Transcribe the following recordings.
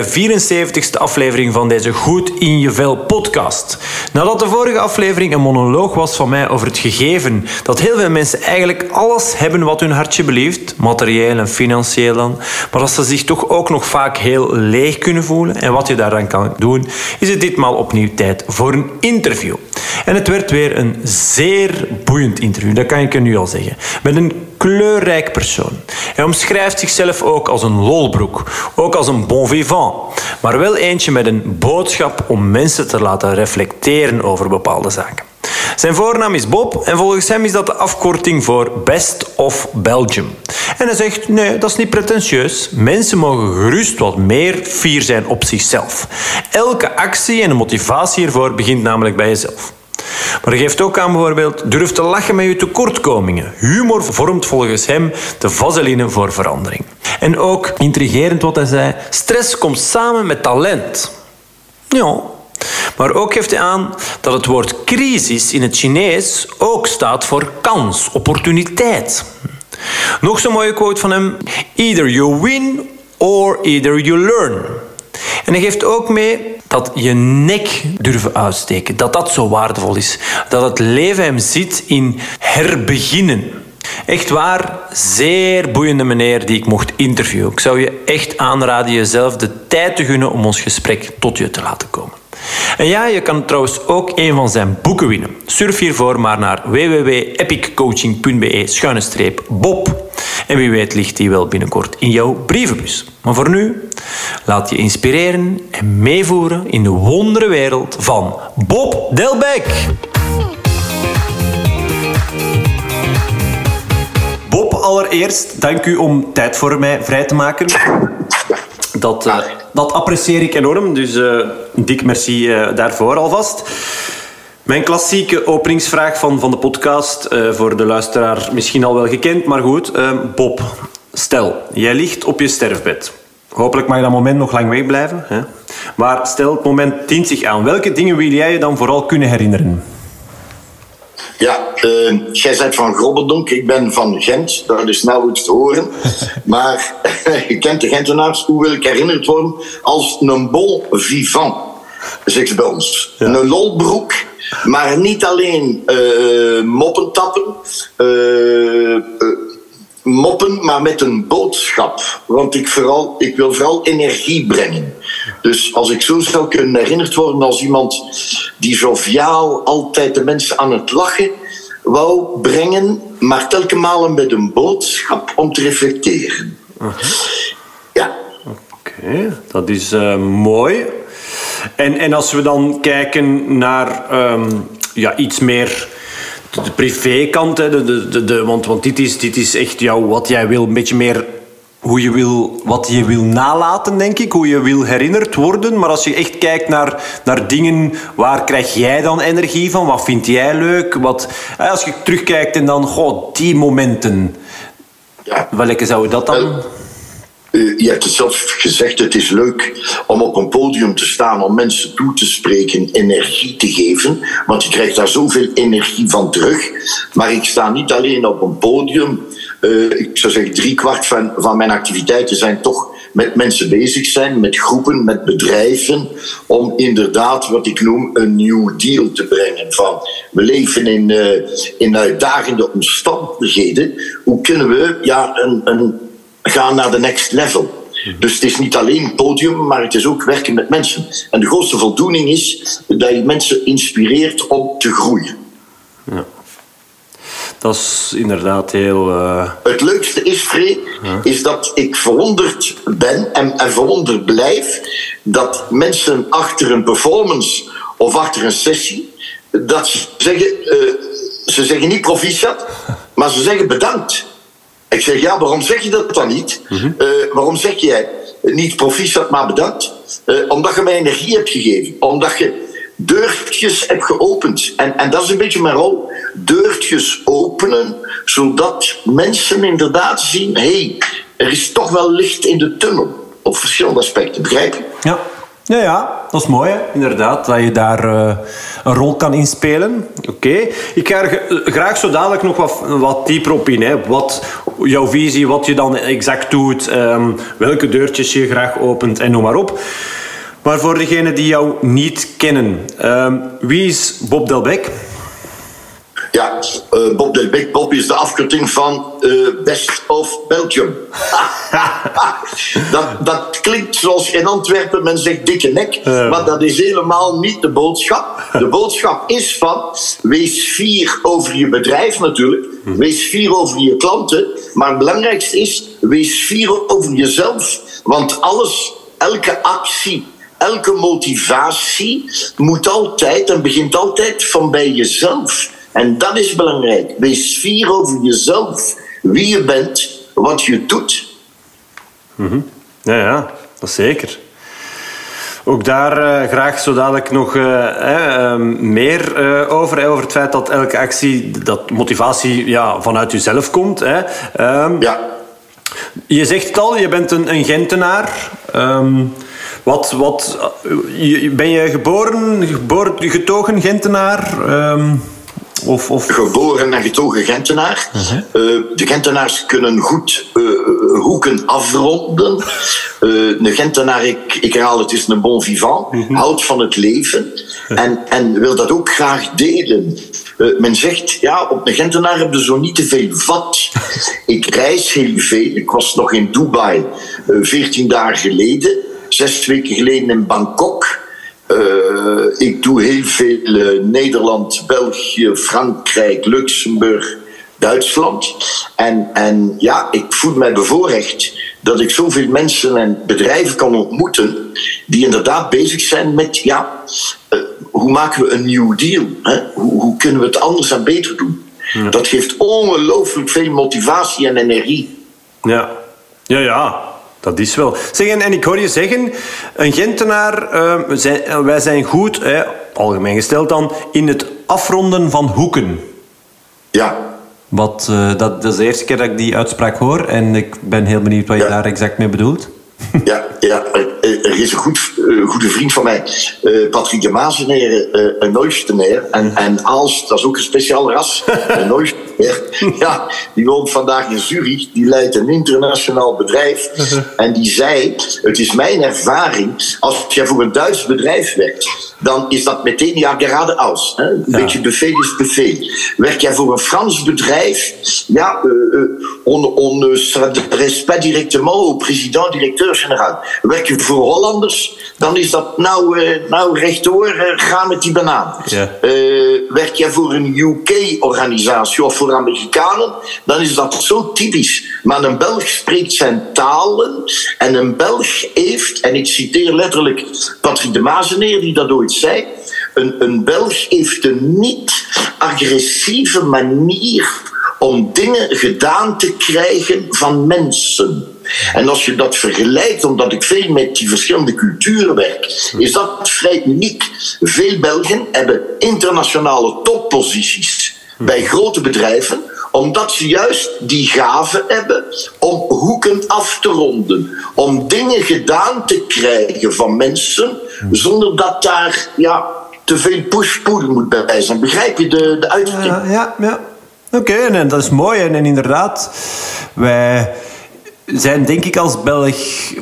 De 74ste aflevering van deze Goed in je Vel podcast. Nadat de vorige aflevering een monoloog was van mij over het gegeven dat heel veel mensen eigenlijk alles hebben wat hun hartje belieft, materieel en financieel dan, maar dat ze zich toch ook nog vaak heel leeg kunnen voelen en wat je daaraan kan doen, is het ditmaal opnieuw tijd voor een interview. En het werd weer een zeer boeiend interview, dat kan ik je nu al zeggen. Met een kleurrijk persoon. Hij omschrijft zichzelf ook als een lolbroek, ook als een bon vivant, maar wel eentje met een boodschap om mensen te laten reflecteren over bepaalde zaken. Zijn voornaam is Bob en volgens hem is dat de afkorting voor Best of Belgium. En hij zegt, nee, dat is niet pretentieus. Mensen mogen gerust wat meer fier zijn op zichzelf. Elke actie en motivatie hiervoor begint namelijk bij jezelf. Maar hij geeft ook aan bijvoorbeeld, durf te lachen met je tekortkomingen. Humor vormt volgens hem de vaseline voor verandering. En ook, intrigerend wat hij zei, stress komt samen met talent. Ja, maar ook geeft hij aan dat het woord crisis in het Chinees ook staat voor kans, opportuniteit. Nog zo'n mooie quote van hem: Either you win or either you learn. En hij geeft ook mee dat je nek durven uitsteken, dat dat zo waardevol is. Dat het leven hem zit in herbeginnen. Echt waar, zeer boeiende meneer die ik mocht interviewen. Ik zou je echt aanraden jezelf de tijd te gunnen om ons gesprek tot je te laten komen. En ja, je kan trouwens ook een van zijn boeken winnen. Surf hiervoor maar naar www.epiccoaching.be-bob. En wie weet ligt die wel binnenkort in jouw brievenbus. Maar voor nu, laat je inspireren en meevoeren in de wonderenwereld van Bob Delbecq. Bob, allereerst, dank u om tijd voor mij vrij te maken. Dat, uh, dat apprecieer ik enorm, dus uh, dik merci uh, daarvoor alvast. Mijn klassieke openingsvraag van, van de podcast, voor de luisteraar misschien al wel gekend, maar goed. Bob, stel, jij ligt op je sterfbed. Hopelijk mag je dat moment nog lang wegblijven. Hè? Maar stel, het moment dient zich aan. Welke dingen wil jij je dan vooral kunnen herinneren? Ja, uh, jij bent van Grobbendonk, ik ben van Gent, dat is nauwelijks te horen. maar je kent de Gentenaars, hoe wil ik herinnerd worden? Als een bol vivant, zegt ze bij ons. Ja. Een lolbroek, maar niet alleen uh, moppen tappen, uh, moppen, maar met een boodschap. Want ik, vooral, ik wil vooral energie brengen. Dus als ik zo zou kunnen herinnerd worden als iemand die joviaal altijd de mensen aan het lachen wou brengen, maar telkens malen met een boodschap om te reflecteren. Ja. Oké, dat is uh, mooi. En, en als we dan kijken naar um, ja, iets meer de privékant, hè, de, de, de, de, want, want dit, is, dit is echt jou, wat jij wil, een beetje meer hoe je wil, wat je wil nalaten, denk ik. Hoe je wil herinnerd worden. Maar als je echt kijkt naar, naar dingen, waar krijg jij dan energie van? Wat vind jij leuk? Wat, als je terugkijkt en dan, goh, die momenten. Ja. Welke zou dat dan... Uh, je hebt het zelf gezegd, het is leuk om op een podium te staan, om mensen toe te spreken, energie te geven, want je krijgt daar zoveel energie van terug. Maar ik sta niet alleen op een podium, uh, ik zou zeggen drie kwart van, van mijn activiteiten zijn toch met mensen bezig zijn, met groepen, met bedrijven, om inderdaad wat ik noem een nieuw deal te brengen. Van we leven in, uh, in uitdagende omstandigheden, hoe kunnen we ja, een, een gaan naar de next level. Dus het is niet alleen podium, maar het is ook werken met mensen. En de grootste voldoening is dat je mensen inspireert om te groeien. Ja. Dat is inderdaad heel. Uh... Het leukste is, Free, ja. is dat ik verwonderd ben en, en verwonderd blijf dat mensen achter een performance of achter een sessie, dat ze zeggen, uh, ze zeggen niet proficiat, maar ze zeggen bedankt. Ik zeg, ja, waarom zeg je dat dan niet? Mm -hmm. uh, waarom zeg jij niet proficiat, maar bedankt? Uh, omdat je mij energie hebt gegeven. Omdat je deurtjes hebt geopend. En, en dat is een beetje mijn rol. Deurtjes openen, zodat mensen inderdaad zien... hé, hey, er is toch wel licht in de tunnel. Op verschillende aspecten, begrijp je? Ja. Ja, ja, dat is mooi, inderdaad, dat je daar uh, een rol kan inspelen. Oké, ik ga er graag zo dadelijk nog wat, wat dieper op in. Hè? Wat jouw visie, wat je dan exact doet, um, welke deurtjes je graag opent en noem maar op. Maar voor degenen die jou niet kennen, um, wie is Bob Delbecq? Ja, uh, Bob Delbecq. Bob is de afkorting van uh, Best of Belgium. dat, dat klinkt zoals in Antwerpen men zegt dikke nek, maar dat is helemaal niet de boodschap. De boodschap is van wees fier over je bedrijf natuurlijk, wees fier over je klanten, maar het belangrijkste is wees fier over jezelf, want alles, elke actie, elke motivatie moet altijd en begint altijd van bij jezelf. En dat is belangrijk. Wees fier over jezelf, wie je bent, wat je doet. Mm Ja, ja, dat zeker. Ook daar uh, graag zo dadelijk nog uh, meer uh, over. over het feit dat elke actie, dat motivatie ja, vanuit jezelf komt. Hè. Um, ja. Je zegt het al, je bent een, een Gentenaar. Um, wat, wat, ben je geboren, geboren getogen Gentenaar? Um, of, of... Geboren en getogen Gentenaar. Uh de Gentenaars kunnen goed uh, hoeken afronden. De Gentenaar, ik, ik herhaal het, is een bon vivant. Mhm. Houdt van het leven. En, en wil dat ook graag delen. men zegt, ja, op een Gentenaar heb je zo niet te veel vat. ik reis heel veel. Ik was nog in Dubai 14 dagen geleden. Zes weken geleden in Bangkok. Uh, ik doe heel veel uh, Nederland, België, Frankrijk, Luxemburg, Duitsland. En, en ja, ik voel mij bevoorrecht dat ik zoveel mensen en bedrijven kan ontmoeten die inderdaad bezig zijn met, ja, uh, hoe maken we een nieuw deal? Hè? Hoe, hoe, kunnen we het anders en beter doen? Ja. Dat geeft ongelooflijk veel motivatie en energie. Ja, ja, ja. Dat is wel. Zeg, en, ik hoor je zeggen, een Gentenaar, uh, zijn, wij zijn goed, hè, algemeen gesteld dan, in het afronden van hoeken. Ja. Wat, uh, dat, dat, is de eerste keer dat ik die uitspraak hoor en ik ben heel benieuwd wat je daar exact mee bedoelt. Ja, ja, er is een goed, goede vriend van mij, uh, Patrick de Mazeneer, uh, een Neustenair. En, en Aalst, dat is ook een speciaal ras. Een Neustenair. Ja, die woont vandaag in Zurich. Die leidt een internationaal bedrijf. En die zei, het is mijn ervaring, als jij voor een Duits bedrijf werkt, dan is dat meteen ja geradeaus. Hè? Een ja. beetje buffet is buffet. Werk jij voor een Frans bedrijf, ja, on, on s'adresse pas directement au président-directeur-général. Werk je voor Hollanders, dan is dat nou, uh, nou rechtdoor, uh, ga met die banaan. Ja. Uh, werk jij voor een UK-organisatie of voor Amerikanen, dan is dat zo typisch. Maar een Belg spreekt zijn talen en een Belg heeft, en ik citeer letterlijk Patrick de Mazeneer, die dat ooit zei, een, een Belg heeft een niet-agressieve manier om dingen gedaan te krijgen van mensen. En als je dat vergelijkt, omdat ik veel met die verschillende culturen werk, is dat vrij uniek. Veel Belgen hebben internationale topposities bij grote bedrijven, omdat ze juist die gave hebben om hoeken af te ronden. Om dingen gedaan te krijgen van mensen, zonder dat daar ja, te veel push-pull moet bij zijn. Begrijp je de, de uitdrukking? Ja, ja, ja. Oké, en dat is mooi. En, en inderdaad, wij zijn denk ik als Belg,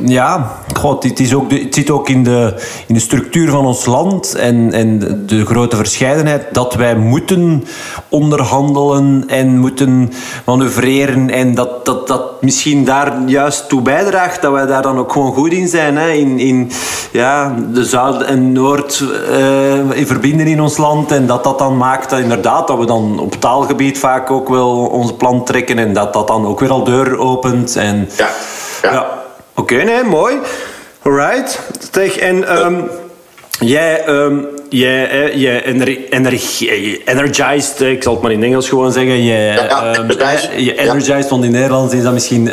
ja, het, is ook het zit ook in de, in de structuur van ons land en, en de grote verscheidenheid dat wij moeten onderhandelen en moeten manoeuvreren en dat, dat, dat misschien daar juist toe bijdraagt dat wij daar dan ook gewoon goed in zijn. Hè? In, in ja, de Zuid en Noord uh, verbinden in ons land en dat dat dan maakt dat inderdaad dat we dan op taalgebied vaak ook wel onze plan trekken en dat dat dan ook weer al deur opent en ja. ja. Oké, okay, nee, mooi. Alright. Zeg, en um, jij, um, jij, jij energized, ik zal het maar in Engels gewoon zeggen. Jij, ja, um, je energized, want in Nederlands is dat misschien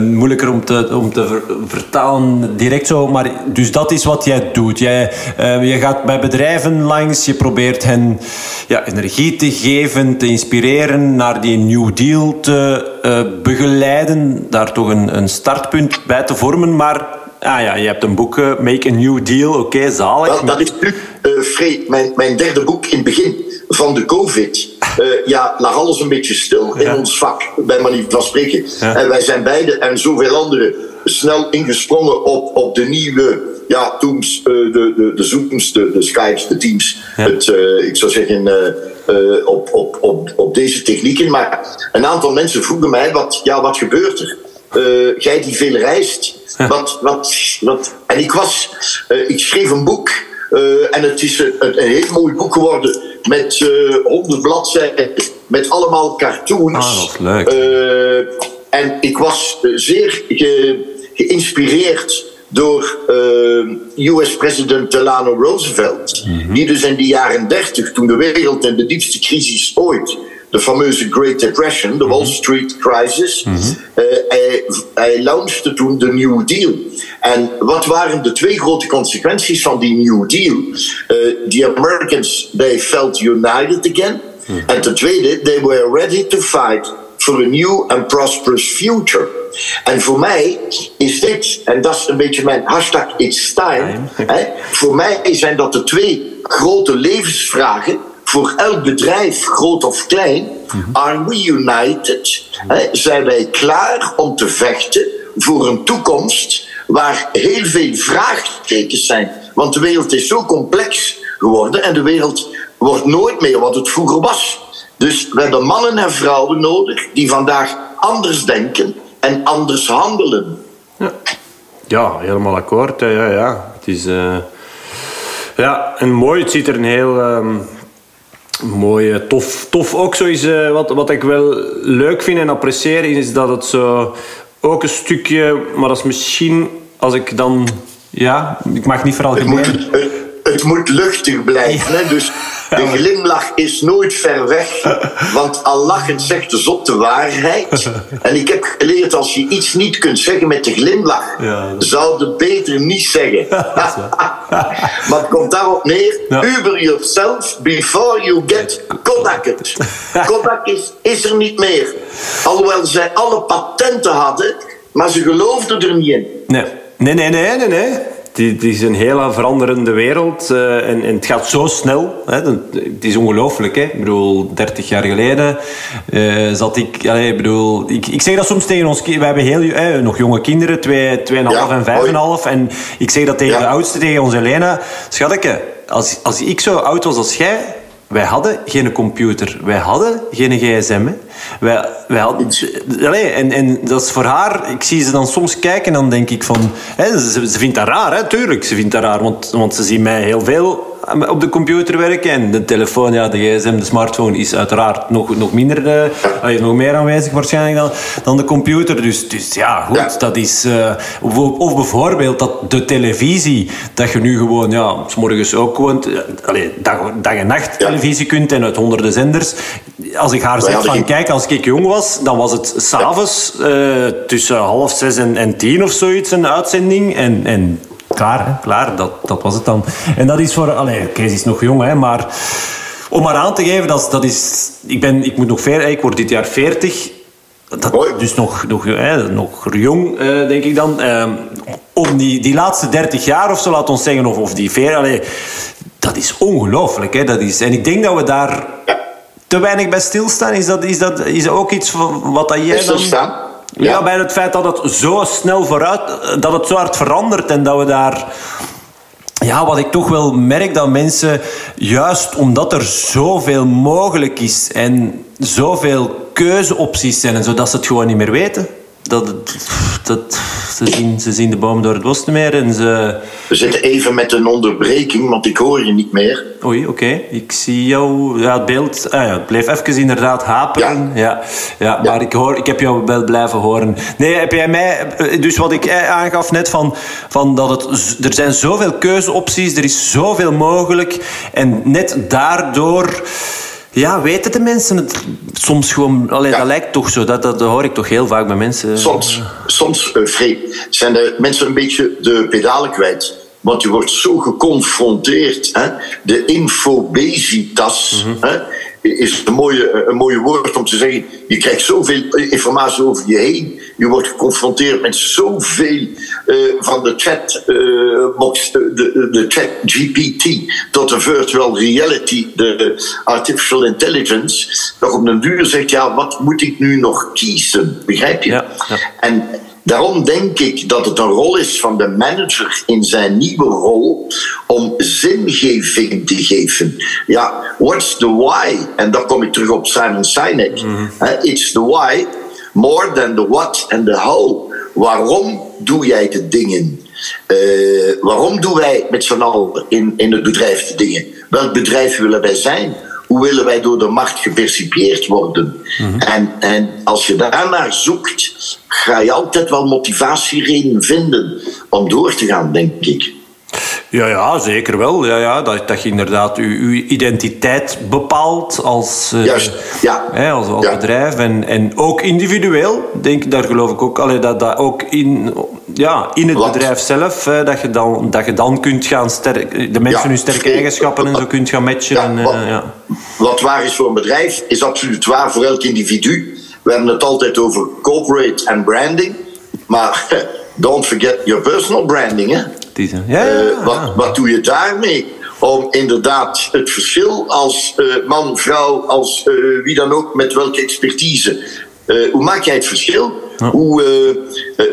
moeilijker om te, om te ver, vertalen direct zo. Maar dus dat is wat jij doet. Jij, je gaat bij bedrijven langs, je probeert hen ja, energie te geven, te inspireren, naar die New Deal te uh, begeleiden, daar toch een, een startpunt bij te vormen. Maar Ah ja, je hebt een boek, uh, Make a New Deal. Oké, okay, zalig. Wel, dat is nu, uh, mijn, mijn derde boek in het begin van de COVID. Uh, ja, lag alles een beetje stil in ons vak, bij manier van spreken. En wij zijn beide en zoveel anderen snel ingesprongen op, op de nieuwe ja, Teams, uh, de, de, de Zooms, de, de Skypes, de Teams. Het, uh, ik zou zeggen, op, op, op, op deze technieken. Maar een aantal mensen vroegen mij, wat, ja, wat gebeurt er? Jij die veel reist, wat, wat, wat... En ik was, ik schreef een boek en het is een, een, heel mooi boek geworden met honderd bladzijden, met allemaal cartoons. Ah, leuk. en ik was zeer ge, geïnspireerd door uh, US-president Delano Roosevelt, mm-hmm. die dus in de jaren 30, toen de wereld in de diepste crisis ooit, de fameuze Great Depression, de Wall Street Crisis, uh, hij, hij launchte toen de New Deal. En wat waren de twee grote consequenties van die New Deal? Uh, the Americans, they felt united again. Mm-hmm. En ten tweede, they were ready to fight for a new and prosperous future. En voor mij is dit, en dat is een beetje mijn hashtag It's Time. Hè, voor mij zijn dat de twee grote levensvragen voor elk bedrijf, groot of klein. Are we united? Hè, zijn wij klaar om te vechten voor een toekomst waar heel veel vraagtekens zijn? Want de wereld is zo complex geworden en de wereld wordt nooit meer wat het vroeger was. Dus we hebben mannen en vrouwen nodig die vandaag anders denken en anders handelen. Ja, ja helemaal akkoord. Ja, ja. Het is, uh... ja, en mooi. Het ziet er een heel um, mooi, tof, tof ook zo is. Uh, wat, wat ik wel leuk vind en apprecieer, is dat het zo ook een stukje, maar dat is misschien als ik dan. Ja, ik mag niet vooral gemeen het moet luchtig blijven. Hè? Dus de glimlach is nooit ver weg. Want al lachend zegt de zot de waarheid. En ik heb geleerd, als je iets niet kunt zeggen met de glimlach, zou het beter niet zeggen. maar het komt daarop neer, uber yourself before you get Kodak Kodak is, is er niet meer. Alhoewel zij alle patenten hadden, maar ze geloofden er niet in. Nee, nee, nee, nee, nee. nee het is een heel veranderende wereld uh, en, en, het gaat zo snel. Hè. Het is ongelooflijk. Hè. Ik bedoel, 30 jaar geleden uh, zat ik... Ik, bedoel, ik... Ik zeg dat soms tegen ons... We hebben heel, eh, nog jonge kinderen, 2,5 ja, en 5,5. En ik zeg dat tegen ja. de oudste, tegen onze Elena. Schatje, als, als ik zo oud was als jij... Wij hadden geen computer. Wij hadden geen gsm. Hè. Wij, wij hadden, allez, en, en dat is voor haar... Ik zie ze dan soms kijken en dan denk ik van... Hè, ze, ze vindt dat raar, hè, tuurlijk. Ze vindt dat raar, want, want ze zien mij heel veel op de computer werken. En de telefoon, ja, de gsm, de smartphone is uiteraard nog, nog minder... Uh, nog meer aanwezig waarschijnlijk dan, dan de computer. Dus, dus ja, goed, dat is... Uh, of bijvoorbeeld dat de televisie, dat je nu gewoon, ja, s morgens ook gewoon... Allez, dag, dag en nacht televisie kunt en uit honderden zenders. Als ik haar zeg van, kijk, als ik jong was, dan was het s'avonds uh, tussen half zes en, en tien of zoiets een uitzending. En, en klaar, hè, klaar dat, dat was het dan. En dat is voor... Allee, Kees is nog jong, hè, maar... Om maar aan te geven, dat, dat is... Ik, ben, ik moet nog ver, ik word dit jaar 40. Dat, dus nog, nog, hè, nog jong, uh, denk ik dan. Uh, om die, die laatste 30 jaar of zo, laat ons zeggen, of, of die veer, allee, dat is ongelooflijk. Hè, dat is, en ik denk dat we daar te weinig bij stilstaan? Is dat, is dat, is dat ook iets wat dat jij dan... Ja. Ja, bij het feit dat het zo snel vooruit... Dat het zo hard verandert en dat we daar... Ja, wat ik toch wel merk, dat mensen... Juist omdat er zoveel mogelijk is en zoveel keuzeopties zijn en zo, dat ze het gewoon niet meer weten dat, dat, ze, zien, ze zien de boom door het bos niet meer en ze... We zitten even met een onderbreking, want ik hoor je niet meer. Oei, oké. Ik zie jou... Ja, het beeld... Ah ja, het bleef even inderdaad haperen. Ja. Ja, maar Ik, hoor, ik heb jou wel blijven horen. Nee, heb jij mij... Dus wat ik aangaf net van, van dat het... Er zijn zoveel keuzeopties, er is zoveel mogelijk. En net daardoor ja, weten de mensen het soms gewoon... Allee, Dat lijkt toch zo, dat, dat, hoor ik toch heel vaak bij mensen. Soms, soms uh, zijn de mensen een beetje de pedalen kwijt. Want je wordt zo geconfronteerd. Hè? De infobesitas. Mm hè? Is een mooie, een mooie woord om te zeggen. Je krijgt zoveel informatie over je heen. Je wordt geconfronteerd met zoveel uh, van de chat, uh, box, de, de chat GPT tot de virtual reality, de artificial intelligence. Dat op een duur zegt, ja, wat moet ik nu nog kiezen? Begrijp je? Ja, ja. En Daarom denk ik dat het een rol is van de manager in zijn nieuwe rol om zingeving te geven. Ja, what's the why? En dan kom ik terug op Simon Sinek. Mm It's the why more than the what and the how. Waarom doe jij de dingen? Uh, waarom doen wij met z'n allen in, in het bedrijf de dingen? Welk bedrijf willen wij zijn? Hoe willen wij door de markt gepercipieerd worden? Mm en, en als je daarnaar zoekt, ga je altijd wel motivatiereden vinden om door te gaan, denk ik. Ja, ja, zeker wel. Ja, ja, dat, dat je inderdaad je, je identiteit bepaalt als, uh, Juist, ja. Hè, als, als Ja. bedrijf. En, en ook individueel, denk, daar geloof ik ook. Allee, dat, dat ook in, ja, in het bedrijf zelf, hè, dat, je dan, dat je dan kunt gaan sterk, de mensen Ja, hun sterke eigenschappen en zo kunt gaan matchen. Ja, en, eh, wat- ja. Wat waar is voor een bedrijf, is absoluut waar voor elk individu. We hebben het altijd over corporate en branding. Maar don't forget your personal branding. Hè? Eh, ja, wat, wat doe je daarmee? Om inderdaad het verschil als eh, man, vrouw, als eh, wie dan ook, met welke expertise. hoe maak jij het verschil? Hoe,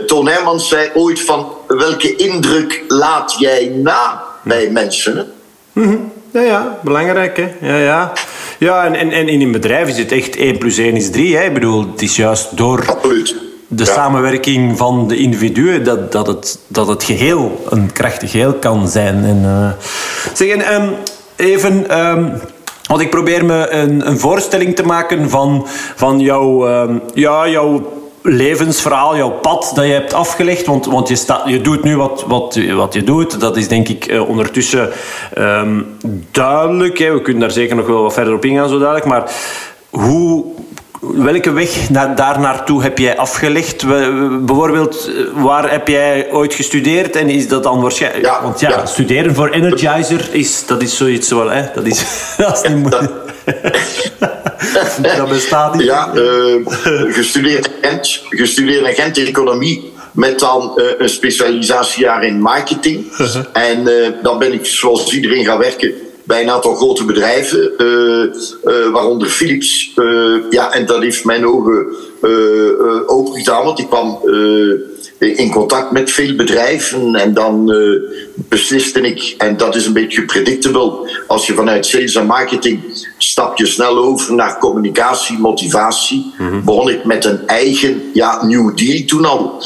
Toon Hermans zei ooit van welke indruk laat jij na bij mensen? Hè? Ja, ja, belangrijk, hè. Ja, ja. Ja, en, en, en in een bedrijf is het echt 1 plus 1 is 3, hè. Ik bedoel, het is juist door Absoluut. De Ja. samenwerking van de individuen dat, dat, het, dat het geheel een krachtig geheel kan zijn. En, eh, zeg, en, ehm, even... ehm, want ik probeer me een, een voorstelling te maken van, van jouw, ehm, ja, jouw levensverhaal, jouw pad dat je hebt afgelegd. Want, want je, staat, je doet nu wat, wat, wat je doet. Dat is denk ik eh, ondertussen duidelijk. Hè. We kunnen daar zeker nog wel wat verder op ingaan, zo dadelijk. Maar hoe, welke weg naar, daar naartoe heb jij afgelegd? We- bijvoorbeeld, eh, waar heb jij ooit gestudeerd? En is dat dan waarschijnlijk... Ja, want ja, ja. studeren voor Energizer, is, dat is zoiets wel... Hè? Dat, is, dat is niet moeilijk. dat bestaat niet. Ja, eh, gestudeerd in Gent, gestudeerd in Gent economie. Met dan eh, een specialisatiejaar in marketing. En eh, dan ben ik zoals iedereen gaan werken bij een aantal grote bedrijven. eh, eh, waaronder Philips. Eh, ja, en dat heeft mijn ogen open gedaan. Want ik kwam in contact met veel bedrijven. En dan besliste ik, en dat is een beetje predictable. Als je vanuit sales en marketing stap je snel over naar communicatie, motivatie. Begon ik met een eigen ja, New Deal toen al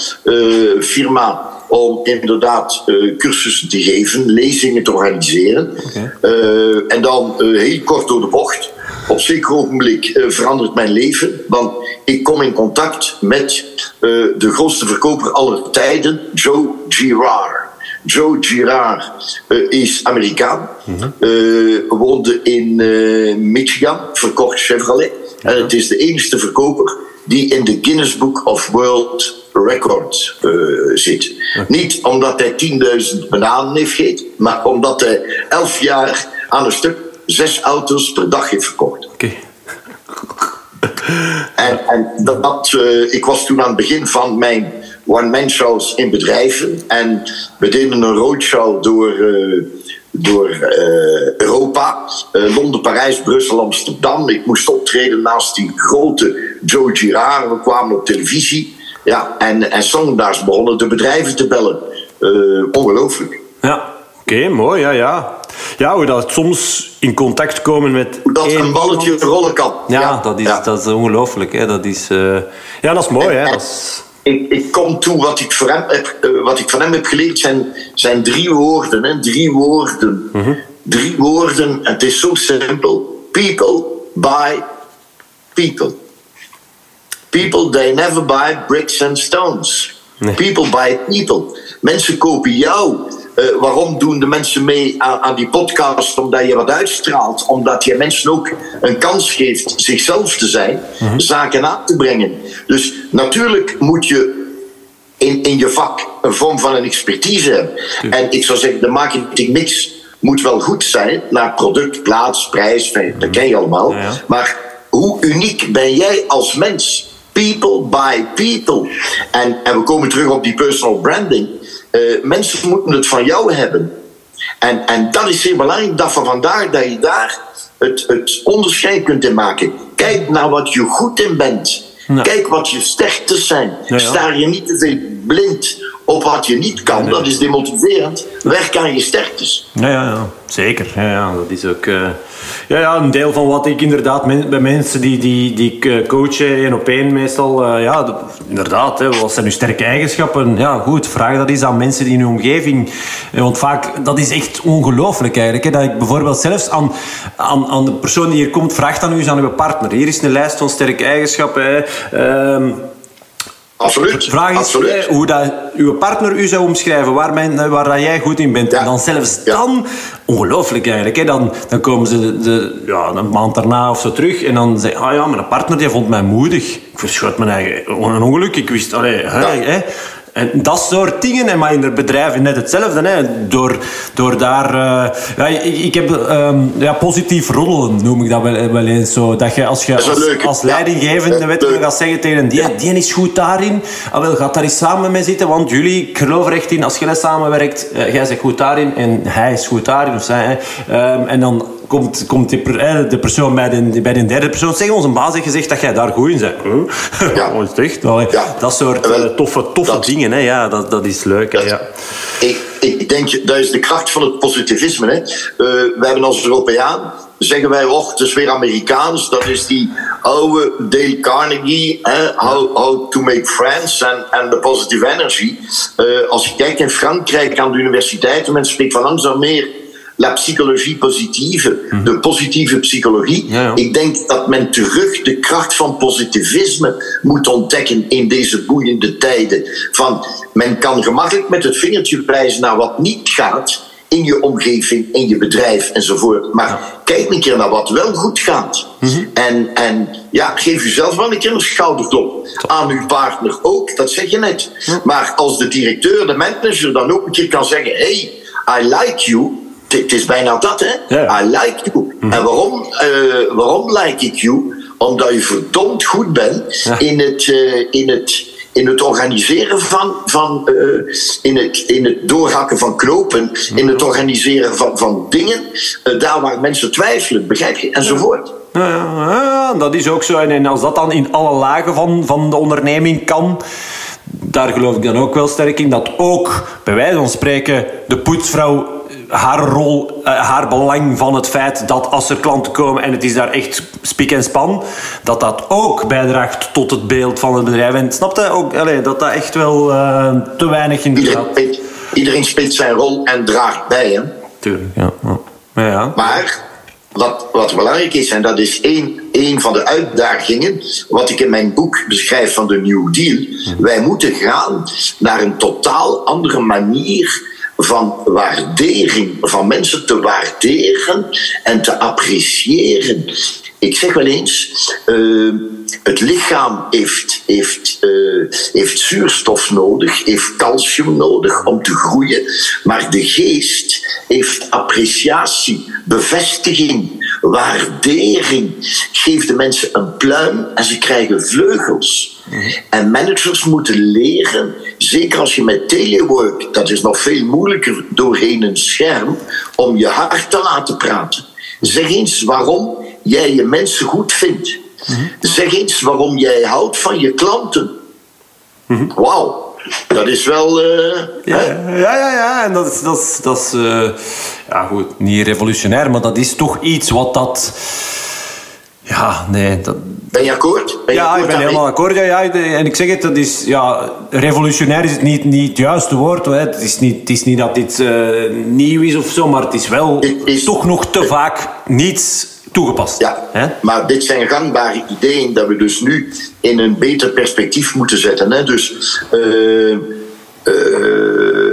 firma om inderdaad eh, cursussen te geven, lezingen te organiseren. Eh, en dan eh, heel kort door de bocht. Op zeker ogenblik verandert mijn leven, want ik kom in contact met de grootste verkoper aller tijden, Joe Girard. Joe Girard is Amerikaan, eh, woonde in Michigan, verkocht Chevrolet. En het is de enige verkoper die in de Guinness Book of World Records eh, zit. Niet omdat hij 10.000 bananen heeft gegeten, maar omdat hij 11 jaar aan een stuk zes auto's per dag heeft verkocht. Oké. En, en dat, dat, eh, ik was toen aan het begin van mijn one-man shows in bedrijven. En we deden een roadshow door, eh, door Europa. Londen, Parijs, Brussel, Amsterdam. Ik moest optreden naast die grote Joe Girard. We kwamen op televisie. Ja, en, en begonnen de bedrijven te bellen. Eh, ongelooflijk. Ja, oké, mooi, ja, ja. Ja, hoe dat soms in contact komen met dat één een balletje iemand. rollen kan. Ja, dat is, ja. Dat is ongelooflijk. Hè. Dat is, Ja, dat is mooi. Hè. Dat is... ik, ik kom toe, wat ik, voor hem heb, eh, wat ik van hem heb geleerd zijn, zijn drie woorden. Hè? Drie woorden. Drie woorden, en het is zo simpel. People buy people. People, they never buy bricks and stones. Nee. People buy people. Mensen kopen jou. Eh, waarom doen de mensen mee aan, aan die podcast? Omdat je wat uitstraalt. Omdat je mensen ook een kans geeft zichzelf te zijn. Zaken aan te brengen. Dus natuurlijk moet je in, in je vak een vorm van een expertise hebben. En ik zou zeggen, de marketing mix moet wel goed zijn naar product, plaats, prijs, dat ken je allemaal. Maar hoe uniek ben jij als mens? People by people. En, en we komen terug op die personal branding. Uh, mensen moeten het van jou hebben. En, en dat is zeer belangrijk, dat van vandaar dat je daar het, het onderscheid kunt in maken. Kijk naar wat je goed in bent. Kijk wat je sterktes zijn. Staar je niet te veel blind op wat je niet kan. Dat is demotiverend. Werk aan je sterktes. Ja, ja, ja. zeker. Ja, ja, dat is ook uh, ja, ja, een deel van wat ik inderdaad bij mensen die, die, die ik eh, coach, één op één meestal. Uh, ja, inderdaad, hè, wat zijn uw sterke eigenschappen? Ja, goed, vraag dat eens aan mensen in uw omgeving. Want vaak, dat is echt ongelooflijk eigenlijk. Hè, dat ik bijvoorbeeld zelfs aan, aan, aan de persoon die hier komt, vraagt dan u eens aan uw partner. Hier is een lijst van sterke eigenschappen. Hè. Ehm, Absoluut. De vraag is Absoluut. hoe dat uw partner u zou omschrijven, waar, mijn, waar dat jij goed in bent. En dan zelfs dan, ongelooflijk eigenlijk, hè, dan, dan komen ze de, ja, een maand daarna of zo terug en dan zeggen ah ja, mijn partner die vond mij moedig. Ik verschot mijn eigen een ongeluk. Ik wist, allee, hè, en dat soort dingen, en maar in het bedrijf net hetzelfde. Hè. Door, door daar... Uh, ja, ik, ik, heb um, ja, positief roddelen, noem ik dat wel, wel eens zo. Dat je als, je, als, als leidinggevende weet, gaat zeggen tegen die, die is goed daarin. Ah, wel, gaat daar eens samen mee zitten, want jullie, ik geloof er echt in, als je samenwerkt, uh, jij zegt goed daarin en hij is goed daarin. Of zij, hè. Um, en dan komt, komt die, de persoon bij de, bij de derde persoon zeggen, onze baas heeft gezegd dat jij daar goed in bent. Huh? Ja. oh, echt? ja. Dat soort uh, toffe, toffe dingen, hè? Ja, dat, dat is leuk. Hè? Ja. Ik, ik denk, dat is de kracht van het positivisme. Hè? Uh, we hebben als Europeaan, zeggen wij, och, het is weer Amerikaans. Dat is die oude Dale Carnegie, hè? How, how to make friends en the positive energy. Uh, als je kijkt in Frankrijk aan de universiteiten, men spreekt van langzaam meer la psychologie positieve, mhm. de positieve psychologie. Ik denk dat men terug de kracht van positivisme moet ontdekken in deze boeiende tijden. Van, men kan gemakkelijk met het vingertje wijzen naar wat niet gaat in je omgeving, in je bedrijf enzovoort. Maar kijk een keer naar wat wel goed gaat. Mhm. en, en ja, geef jezelf wel een keer een schouderklop. Aan uw partner ook, dat zeg je net. Maar als de directeur, de manager dan ook een keer kan zeggen: Hey, I like you het is bijna dat, hè? I like you. Mhm. En waarom, uh, waarom like ik you? Omdat je verdomd goed bent in, het, uh, in, het, in het organiseren van, van uh, in, het, in het doorhakken van knopen, in het mhm. organiseren van, van dingen, daar waar mensen twijfelen, begrijp je, enzovoort. Ja, ja, dat is ook zo. En als dat dan in alle lagen van, van de onderneming kan, daar geloof ik dan ook wel sterk in, dat ook, bij wijze van spreken, de poetsvrouw haar rol, uh, haar belang van het feit dat als er klanten komen en het is daar echt spik en span, dat dat ook bijdraagt tot het beeld van het bedrijf. En snap je ook dat dat echt wel uh, te weinig in iedereen, speelt, iedereen speelt zijn rol en draagt bij, hè? Tuurlijk, ja. ja. ja. Maar wat, wat belangrijk is, en dat is één, één van de uitdagingen, wat ik in mijn boek beschrijf van de New Deal. Mhm. Wij moeten gaan naar een totaal andere manier van waardering, van mensen te waarderen en te appreciëren. Ik zeg wel eens, uh, het lichaam heeft, heeft, uh, heeft zuurstof nodig, heeft calcium nodig om te groeien, maar de geest heeft appreciatie, bevestiging, waardering. Geeft de mensen een pluim en ze krijgen vleugels. En managers moeten leren, zeker als je met telework, dat is nog veel moeilijker doorheen een scherm, om je hart te laten praten. Zeg eens waarom jij je mensen goed vindt. Zeg eens waarom jij houdt van je klanten. Wauw. Dat is wel. Uh, ja, ja, ja, ja, En dat is, dat is, dat is uh, ja, goed, niet revolutionair, maar dat is toch iets wat dat. Ja, nee. Dat... Ben je akkoord? Ben je ja, akkoord ik ben helemaal akkoord. Ja, ja, en ik zeg het, dat is, ja, revolutionair is het niet, niet het juiste woord. Hè. Het, is niet, het is niet dat dit uh, nieuw is of zo, maar het is wel het is, toch nog te vaak niets toegepast. Ja, hè? maar dit zijn gangbare ideeën dat we dus nu in een beter perspectief moeten zetten. Hè. Dus uh, uh,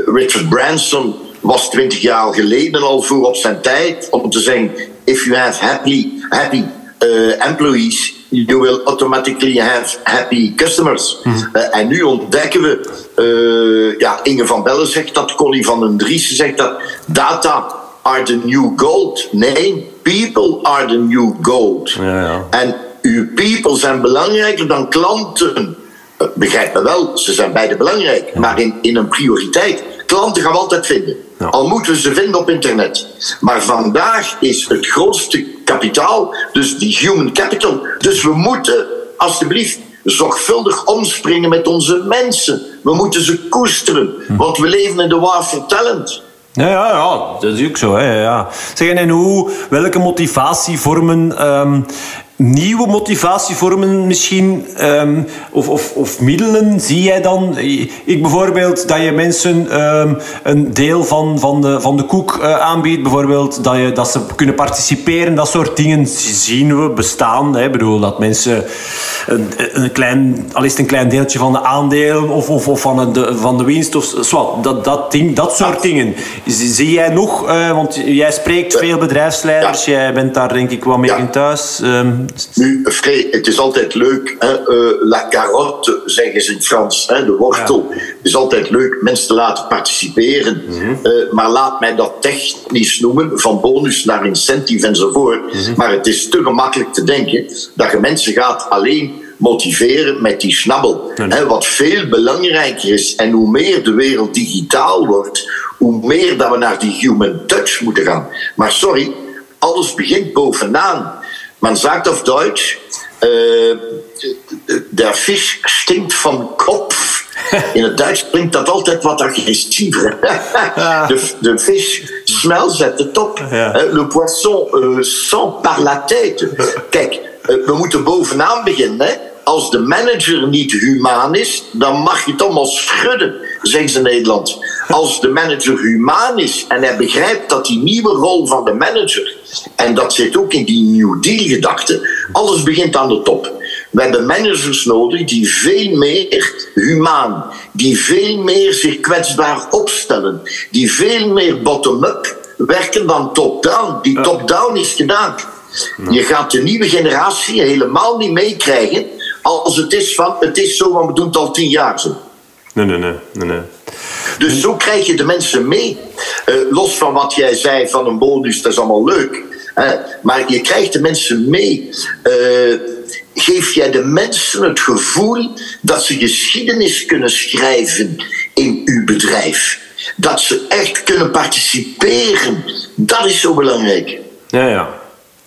Richard Branson was twintig jaar geleden al voor op zijn tijd om te zeggen: if you have happy, happy uh, employees, you will automatically have happy customers. Mm. Uh, en nu ontdekken we, uh, ja, Inge van Bellen zegt dat, Connie van den Driessen zegt dat, data are the new gold. Nee, people are the new gold. Ja, ja. En uw people zijn belangrijker dan klanten. Eh, Begrijp me wel, ze zijn beide belangrijk, maar in, in een prioriteit. Klanten gaan we altijd vinden. Ja. Al moeten we ze vinden op internet. Maar vandaag is het grootste kapitaal, dus die human capital. Dus we moeten, alstublieft, zorgvuldig omspringen met onze mensen. We moeten ze koesteren, want we leven in de war for talent. Ja, ja, ja, dat is ook zo. Hè, ja. Zeg, en hoe, welke motivatievormen, ehm, nieuwe motivatievormen misschien, ehm, of, of, of middelen zie jij dan? Ik bijvoorbeeld dat je mensen ehm, een deel van, van, de, van de koek eh, aanbiedt, bijvoorbeeld dat, je, dat ze kunnen participeren, dat soort dingen zien we bestaan. Hè. Ik bedoel, dat mensen een, een klein, al is het een klein deeltje van de aandelen of, of, of van, de, van de winst, of zwart, dat, dat, ding, dat soort dingen. Zie jij nog, eh, want jij spreekt veel bedrijfsleiders, jij bent daar denk ik wel mee Ja. in thuis. Ehm, Nu, Free, het is altijd leuk. Hè? eh, la carotte, zeggen ze in het Frans. Hè? De wortel. Het is altijd leuk mensen te laten participeren. Eh, maar laat mij dat technisch noemen. Van bonus naar incentive enzovoort. Maar het is te gemakkelijk te denken dat je mensen gaat alleen motiveren met die snabbel. Hè? Wat veel belangrijker is. En hoe meer de wereld digitaal wordt, hoe meer dat we naar die human touch moeten gaan. Maar sorry, alles begint bovenaan. Man sagt auf Deutsch, äh, der Fisch stinkt vom Kopf. In het Duits klinkt dat altijd wat agressiever. de, de vis smells at the top. Le poisson euh, sent par la tête. Kijk, eh, we moeten bovenaan beginnen. Hè. Als de manager niet humaan is, dan mag je het allemaal schudden, zeggen ze in Nederland. Als de manager humaan is en hij begrijpt dat die nieuwe rol van de manager, en dat zit ook in die New Deal-gedachte, alles begint aan de top. We hebben managers nodig die veel meer humaan, die veel meer zich kwetsbaar opstellen, die veel meer bottom-up werken dan top-down. Die top-down is gedaan. Je gaat de nieuwe generatie helemaal niet meekrijgen als het is van het is zo, want we doen het al tien jaar zo. nee, nee, nee, nee, nee. Dus zo krijg je de mensen mee. Eh, los van wat jij zei van een bonus, dat is allemaal leuk. hè. maar je krijgt de mensen mee. Eh, geef jij de mensen het gevoel dat ze geschiedenis kunnen schrijven in uw bedrijf. Dat ze echt kunnen participeren. Dat is zo belangrijk. Ja, ja.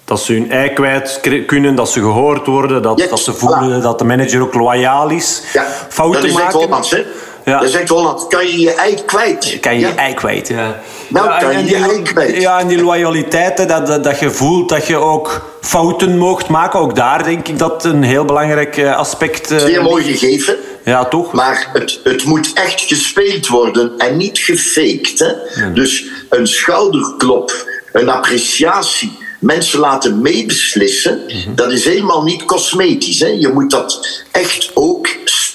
Dat ze hun ei kwijt kunnen, dat ze gehoord worden, dat, Yes, dat ze voelen voilà. dat de manager ook loyaal is. Ja, Fouten dat is maken. Hollands, hè? Ja. Is echt Holland. Kan je je ei kwijt? Kan je Ja. je ei kwijt, ja. Nou, ja, kan je die, je ei kwijt. Ja, en die loyaliteit, hè, dat, dat, dat je voelt dat je ook fouten mocht maken. Ook daar denk ik dat een heel belangrijk eh, aspect... eh, Zeer mooi gegeven. Ja, toch? Maar het, het moet echt gespeeld worden en niet gefaked. Hè? Dus een schouderklop, een appreciatie, mensen laten meebeslissen, Mhm. dat is helemaal niet cosmetisch. Hè? Je moet dat echt ook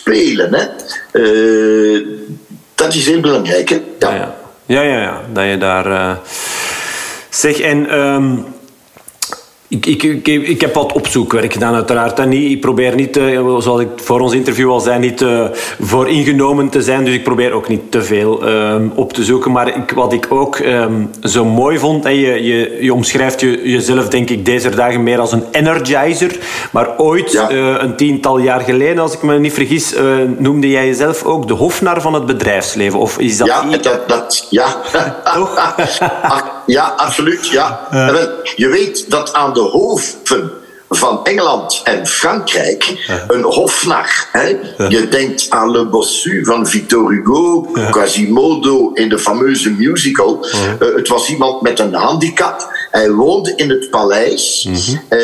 spelen. Hè? Eh, dat is heel belangrijk. Hè? Ja. Ja, ja. ja, ja, ja. Dat je daar... eh, Zeg, en... ehm, ik, ik, ik, ik heb wat opzoekwerk gedaan, uiteraard. En niet, ik probeer niet, eh, zoals ik voor ons interview al zei, niet eh, voor ingenomen te zijn. Dus ik probeer ook niet te veel ehm, op te zoeken. Maar ik, wat ik ook ehm, zo mooi vond... En je, je, je omschrijft je, jezelf, denk ik, deze dagen meer als een energizer. Maar ooit, Ja. eh, een tiental jaar geleden, als ik me niet vergis... noemde jij jezelf ook de hofnar van het bedrijfsleven. Of is dat... Ja, dat, dat, ja. Toch? Ja, absoluut. Ja. Wel, je weet dat aan de hoven van Engeland en Frankrijk een hofnar. Hè? Je denkt aan Le Bossu van Victor Hugo, Quasimodo in de fameuze musical. Eh, het was iemand met een handicap. Hij woonde in het paleis. Eh,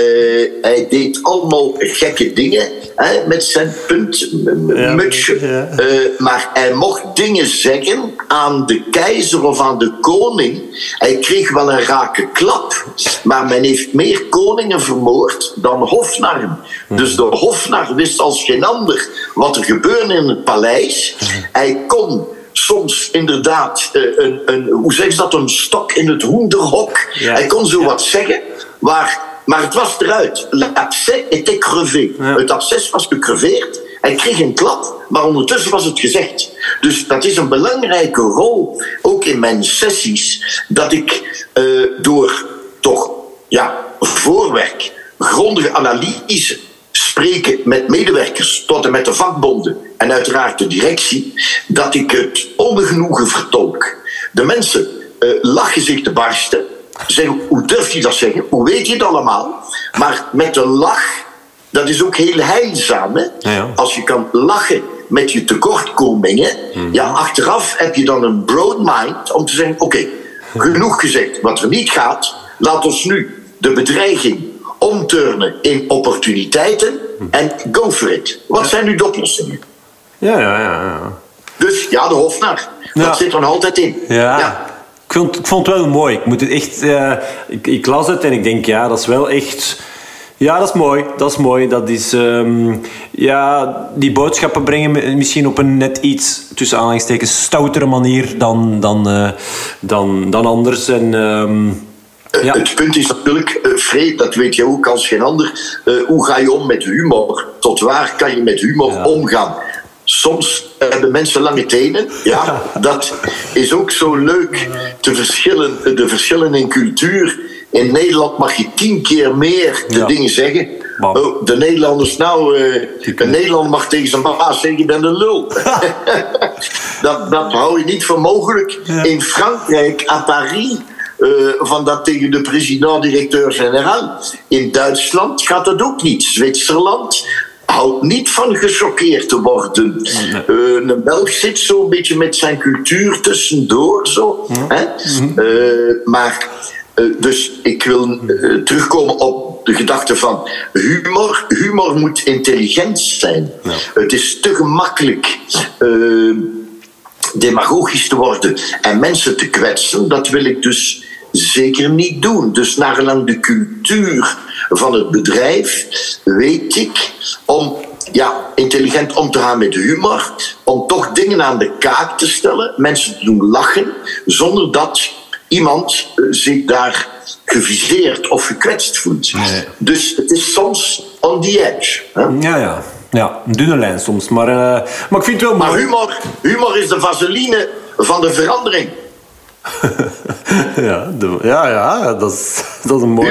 hij deed allemaal gekke dingen hè, met zijn puntmutsje. ja. Eh, maar hij mocht dingen zeggen aan de keizer of aan de koning. Hij kreeg wel een rake klap, maar men heeft meer koningen vermoord dan hofnarren. Dus de hofnar wist als geen ander wat er gebeurde in het paleis. Hij kon soms inderdaad eh, een, een, hoe zeg je dat, een stok in het hoenderhok. Ja. Hij kon zo wat zeggen, maar, maar het was eruit. L'abcès était crevé. Ja. Het absces was gecreveerd Hij kreeg een klap, maar ondertussen was het gezegd. Dus dat is een belangrijke rol, ook in mijn sessies, dat ik eh, door toch ja, voorwerk, grondige analyse, spreken met medewerkers tot en met de vakbonden en uiteraard de directie, dat ik het ongenoegen vertolk. De mensen uh, lachen zich te barsten. Zeggen, hoe durf je dat zeggen? Hoe weet je het allemaal? Maar met de lach, dat is ook heel heilzaam. Hè? Als je kan lachen met je tekortkomingen, mhm. ja, achteraf heb je dan een broad mind om te zeggen: oké, genoeg gezegd. Wat er niet gaat, laat ons nu de bedreiging omturnen in opportuniteiten mhm. en go for it. Wat zijn nu de oplossingen? Ja, ja, ja. ja. Dus ja, de hofnar. Dat zit er nog altijd in. ja. Ik vond, ik vond het wel mooi. Ik, moet het echt, uh, ik, ik, las het en ik denk, ja, dat is wel echt... Ja, dat is mooi. Dat is mooi. Dat is... Um, ja, die boodschappen brengen misschien op een net iets, tussen aanhalingstekens, stoutere manier dan, dan, uh, dan, dan anders. En... Um, ja. Het punt is natuurlijk, uh, Freed, dat weet je ook als geen ander, uh, hoe ga je om met humor? Tot waar kan je met humor ja. omgaan? Soms hebben mensen lange tenen. Ja, dat is ook zo leuk. Te verschillen, de verschillen in cultuur. In Nederland mag je tien keer meer de dingen zeggen. Oh, de Nederlanders, nou, uh, een Nederlander mag tegen zijn baas zeggen: Je bent een lul. dat, dat hou je niet voor mogelijk. In Frankrijk, à Paris, uh, van dat tegen de president-directeur-generaal. In Duitsland gaat dat ook niet. Zwitserland, houdt niet van gechoqueerd te worden. Uh, een Belg zit zo'n beetje met zijn cultuur tussendoor. Zo, hè? Uh, maar, uh, dus ik wil terugkomen op de gedachte van humor. Humor moet intelligent zijn. Ja. Het is te gemakkelijk demagogisch te worden en mensen te kwetsen. Dat wil ik dus zeker niet doen. Dus naar de cultuur van het bedrijf weet ik om ja, intelligent om te gaan met humor, om toch dingen aan de kaak te stellen, mensen te doen lachen, zonder dat iemand eh, zich daar geviseerd of gekwetst voelt. Dus het is soms on the edge. Hè? Ja, ja. Ja, een dunne lijn soms. Maar, uh, maar ik vind het wel Maar humor, humor is de vaseline van de verandering. ja, ja, ja, dat is, dat is een mooi...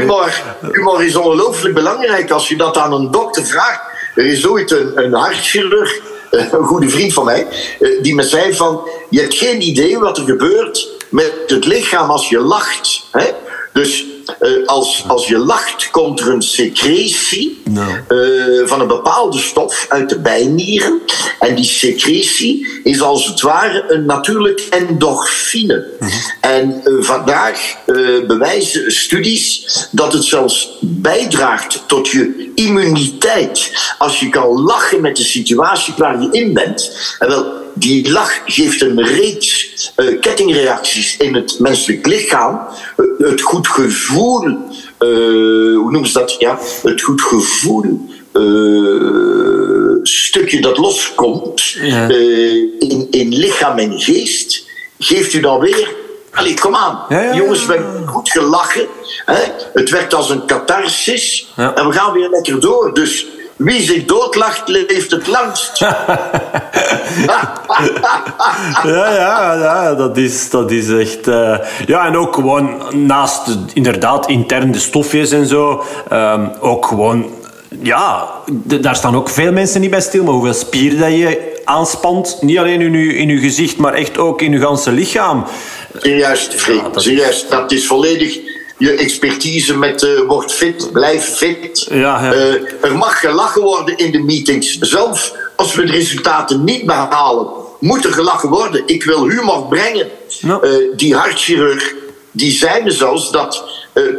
Humor, is ongelooflijk belangrijk. Als je dat aan een dokter vraagt... Er is ooit een, hartchirurg, een goede vriend van mij... Eh, die me zei van... Je hebt geen idee wat er gebeurt met het lichaam als je lacht. Hè? Dus uh, als, als je lacht, komt er een secretie no. uh, van een bepaalde stof uit de bijnieren. En die secretie is als het ware een natuurlijk endorfine. Mm -hmm. En uh, vandaag bewijzen studies dat het zelfs bijdraagt tot je immuniteit. Als je kan lachen met de situatie waar je in bent. En wel, die lach geeft een reeks uh, kettingreacties in het menselijk lichaam. Uh, het goed gevoel, uh, hoe noemen ze dat? Ja, het goed gevoel. stukje dat loskomt ja. in, in lichaam en geest, geeft u dan weer Allee, kom aan. Ja, ja, Jongens, we hebben goed gelachen. Hè? Het werd als een catharsis. En we gaan weer lekker door. Dus wie zich doodlacht, leeft het langst. ja, ja, ja, dat is, dat is echt... Uh, ja, en ook gewoon naast inderdaad intern de stofjes en zo... Um, ook gewoon... Ja, daar staan ook veel mensen niet bij stil, maar hoeveel spieren dat je aanspant. Niet alleen in je, in uw gezicht, maar echt ook in je ganse lichaam. Juist, Freek. Ja, dat... Juist, dat is volledig je expertise met uh, word fit, blijf fit. Ja, ja. Uh, er mag gelachen worden in de meetings. Zelfs als we de resultaten niet behalen, moet er gelachen worden. Ik wil humor brengen. Ja. Uh, die hartchirurg, die zei me zelfs dat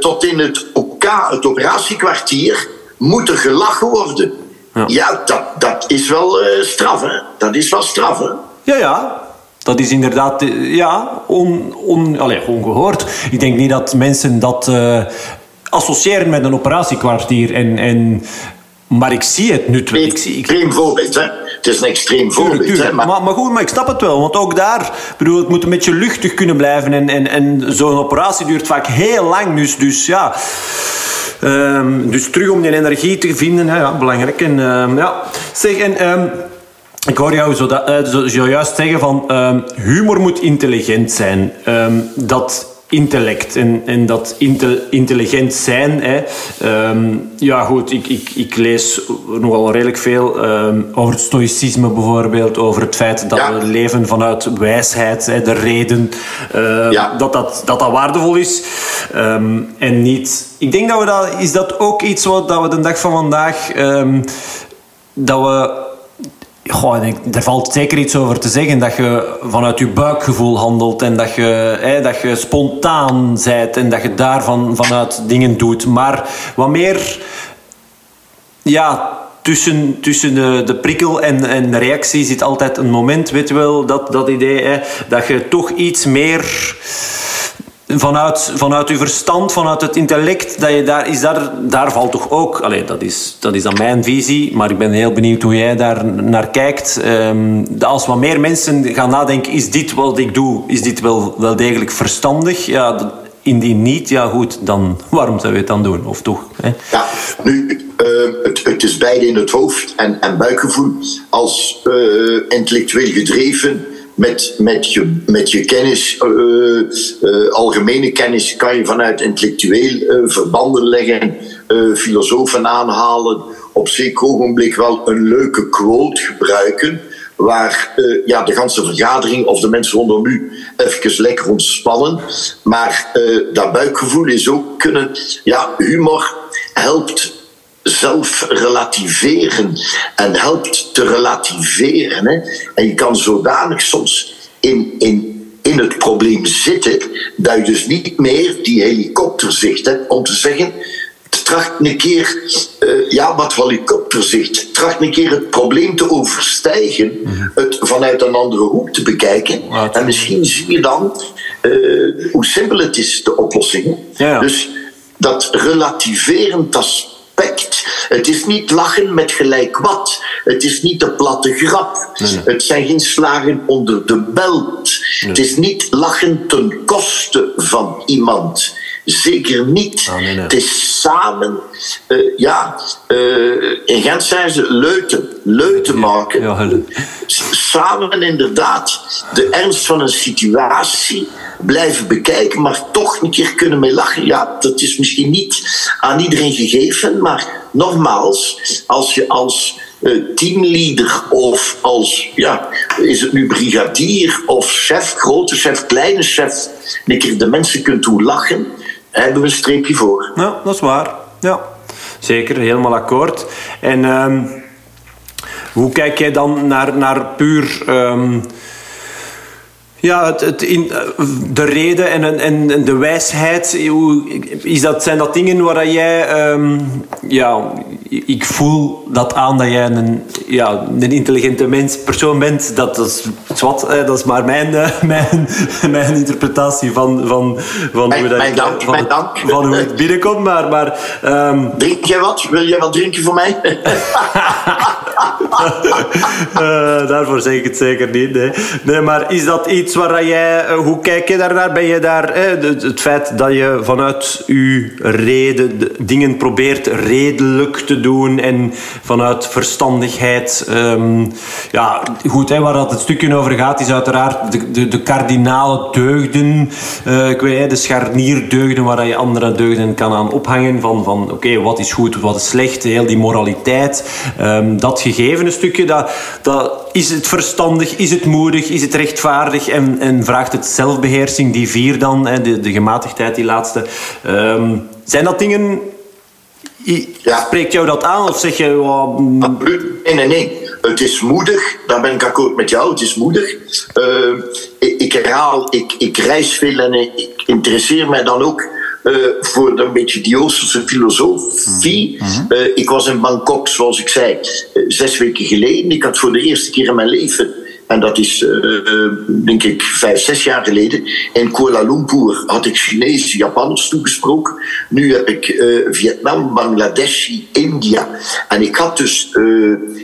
tot in het OK, het operatiekwartier, moet er gelachen worden. Ja, ja dat, dat is wel straf, hè? Dat is wel straf, hè? Ja, ja. Dat is inderdaad eh, ja, on, on, allez, ongehoord. Ik denk niet dat mensen dat uh, associëren met een operatiekwartier. En, en, maar ik zie het nu. Ik zie, ik... Extreem voorbeeld, hè? Het is een extreem voorbeeld. Tuurlijk, tuurlijk. Hè? Maar... maar... goed, maar ik snap het wel. Want ook daar, bedoel, het moet een beetje luchtig kunnen blijven. En, en, en zo'n operatie duurt vaak heel lang. Dus, dus ja. Um, dus terug om die energie te vinden, hè, ja, belangrijk. En, um, ja. Zeg, en, um, ik hoor jou zo, dat, uh, zo, zojuist zeggen van ehm, humor moet intelligent zijn. Ehm, dat intellect en, en dat intelligent zijn. Hè. Ehm, ja, goed, ik, ik, ik lees nogal redelijk veel over het stoïcisme bijvoorbeeld, over het feit dat we leven vanuit wijsheid, hè, de reden, dat, dat, dat dat waardevol is. en niet. Ik denk dat we dat. Is dat ook iets wat dat we de dag van vandaag. dat we Goh, er valt zeker iets over te zeggen dat je vanuit je buikgevoel handelt en dat je, hè, dat je spontaan bent en dat je daarvan vanuit dingen doet. Maar wat meer, ja, tussen, tussen de, de prikkel en, en de reactie zit altijd een moment, weet je wel, dat, dat idee, hè, dat je toch iets meer vanuit, vanuit uw verstand, vanuit het intellect, dat je daar, is daar, daar valt toch ook... Allee, dat, is, dat is dan mijn visie, maar ik ben heel benieuwd hoe jij daar naar kijkt. Um, als wat meer mensen gaan nadenken, is dit wat ik doe, is dit wel, wel degelijk verstandig? Ja, indien niet, ja goed, dan waarom zou je het dan doen? Of toch? Hè? Ja, nu, uh, het, het, is beide in het hoofd en, en buikgevoel. Als uh, intellectueel gedreven met, met, je, met je kennis, uh, uh, algemene kennis, kan je vanuit intellectueel verbanden leggen, filosofen aanhalen, op zeker ogenblik wel een leuke quote gebruiken, waar ja, de ganse vergadering of de mensen rondom u even lekker ontspannen. Maar dat buikgevoel is ook kunnen, ja, humor helpt zelf relativeren en helpt te relativeren. Hè. En je kan zodanig soms in, in, in het probleem zitten dat je dus niet meer die helikopterzicht hebt om te zeggen. Tracht een keer, uh, ja, wat helikopterzicht, tracht een keer het probleem te overstijgen, mhm. het vanuit een andere hoek te bekijken. En misschien zie je dan uh, hoe simpel het is, de oplossing. Ja. Dus dat relativerend het is niet lachen met gelijk wat. Het is niet de platte grap. Het zijn geen slagen onder de belt. Het is niet lachen ten koste van iemand. Zeker niet. Ah, het is samen, uh, ja, uh, in Gent zijn ze leuten, leuten maken. Ja, samen inderdaad de ernst van een situatie blijven bekijken, maar toch een keer kunnen mee lachen. Ja, dat is misschien niet aan iedereen gegeven, maar nogmaals, als je als uh, teamleader of als, ja, is het nu brigadier of chef, grote chef, kleine chef, een keer de mensen kunt doen lachen, hebben we een streepje voor. Ja, dat is waar. Ja, zeker, helemaal akkoord. En um, hoe kijk jij dan naar, naar puur. Um, ja, het, in, de reden en, en, en de wijsheid, is dat, zijn dat dingen waar jij... Um, ja, ik voel dat aan dat jij een, ja, een intelligente mens, persoon bent. Dat, is, wat, dat is maar mijn, mijn, mijn interpretatie van, van, van, hoe, dat, mijn dank, van, mijn dank. van hoe het binnenkomt. Maar, maar, um... Drink jij wat? Wil jij wat drinken voor mij? uh, daarvoor zeg ik het zeker niet. Nee. nee, maar is dat iets waar jij... Uh, hoe kijk je daarnaar? Ben je daar... Eh, het, het, feit dat je vanuit je reden dingen probeert redelijk te doen en vanuit verstandigheid... Um, ja, goed, hè, waar dat het stukje over gaat is uiteraard de, de, de kardinale deugden. Uh, ik weet, de scharnierdeugden waar je andere deugden kan aan ophangen. Van, van oké, wat is goed, wat is slecht. Heel die moraliteit. Um, dat gegeven stukje. Dat, dat, is het verstandig? Is het moedig? Is het rechtvaardig? En, en vraagt het zelfbeheersing, die vier dan, de, de gematigdheid, die laatste. Um, zijn dat dingen... Ja. Spreekt jou dat aan of zeg je... Oh, nee, nee, nee. Het is moedig, daar ben ik akkoord met jou, het is moedig. Uh, ik, ik, herhaal, ik, ik reis veel en ik interesseer mij dan ook uh, voor een beetje die Oosterse filosofie. Mm uh, ik was in Bangkok, zoals ik zei, zes weken geleden. Ik had voor de eerste keer in mijn leven, en dat is denk ik vijf, zes jaar geleden, in Kuala Lumpur had ik Chinees, Japans toegesproken. Nu heb ik Vietnam, Bangladesh, India. En ik had dus,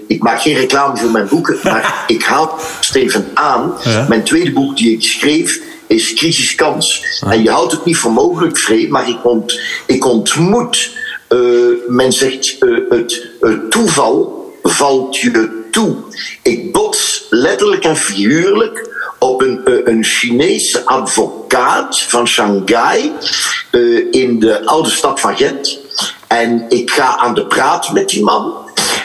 ik maak geen reclame voor mijn boeken, maar ik haal Steven aan. Mijn tweede boek die ik schreef is crisiskans. Ah. En je houdt het niet voor mogelijk, Vree, maar ik, ont, ik ontmoet, uh, men zegt, uh, het, het toeval valt je toe. Ik bots letterlijk en figuurlijk op een, eh, een Chinese advocaat van Shanghai uh, in de oude stad van Gent. En ik ga aan de praat met die man.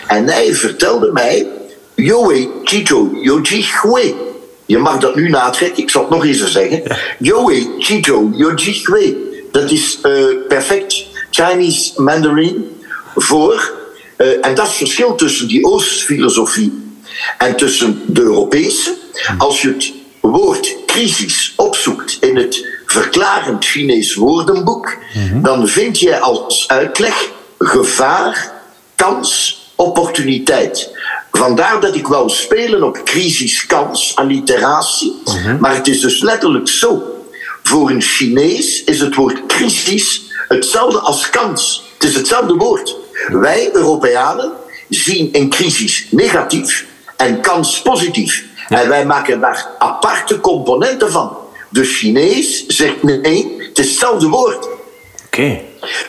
En hij vertelde mij, Yoei Chicho Yoji Hui. Je mag dat nu natrekken, ik zal het nog eens zeggen. Yoei Chicho Yoji Hui. Dat is uh, perfect Chinese Mandarin voor. Uh, en dat is het verschil tussen die Oostfilosofie en tussen de Europese. Als je het woord crisis opzoekt in het verklarend Chinees woordenboek, mm-hmm. dan vind je als uitleg gevaar, kans, opportuniteit. Vandaar dat ik wou spelen op crisis, kans, alliteratie. Mm-hmm. Maar het is dus letterlijk zo. Voor een Chinees is het woord crisis hetzelfde als kans. Het is hetzelfde woord. Wij Europeanen zien een crisis negatief en kans positief. En wij maken daar aparte componenten van. De Chinees zegt nee, het is hetzelfde woord. Oké.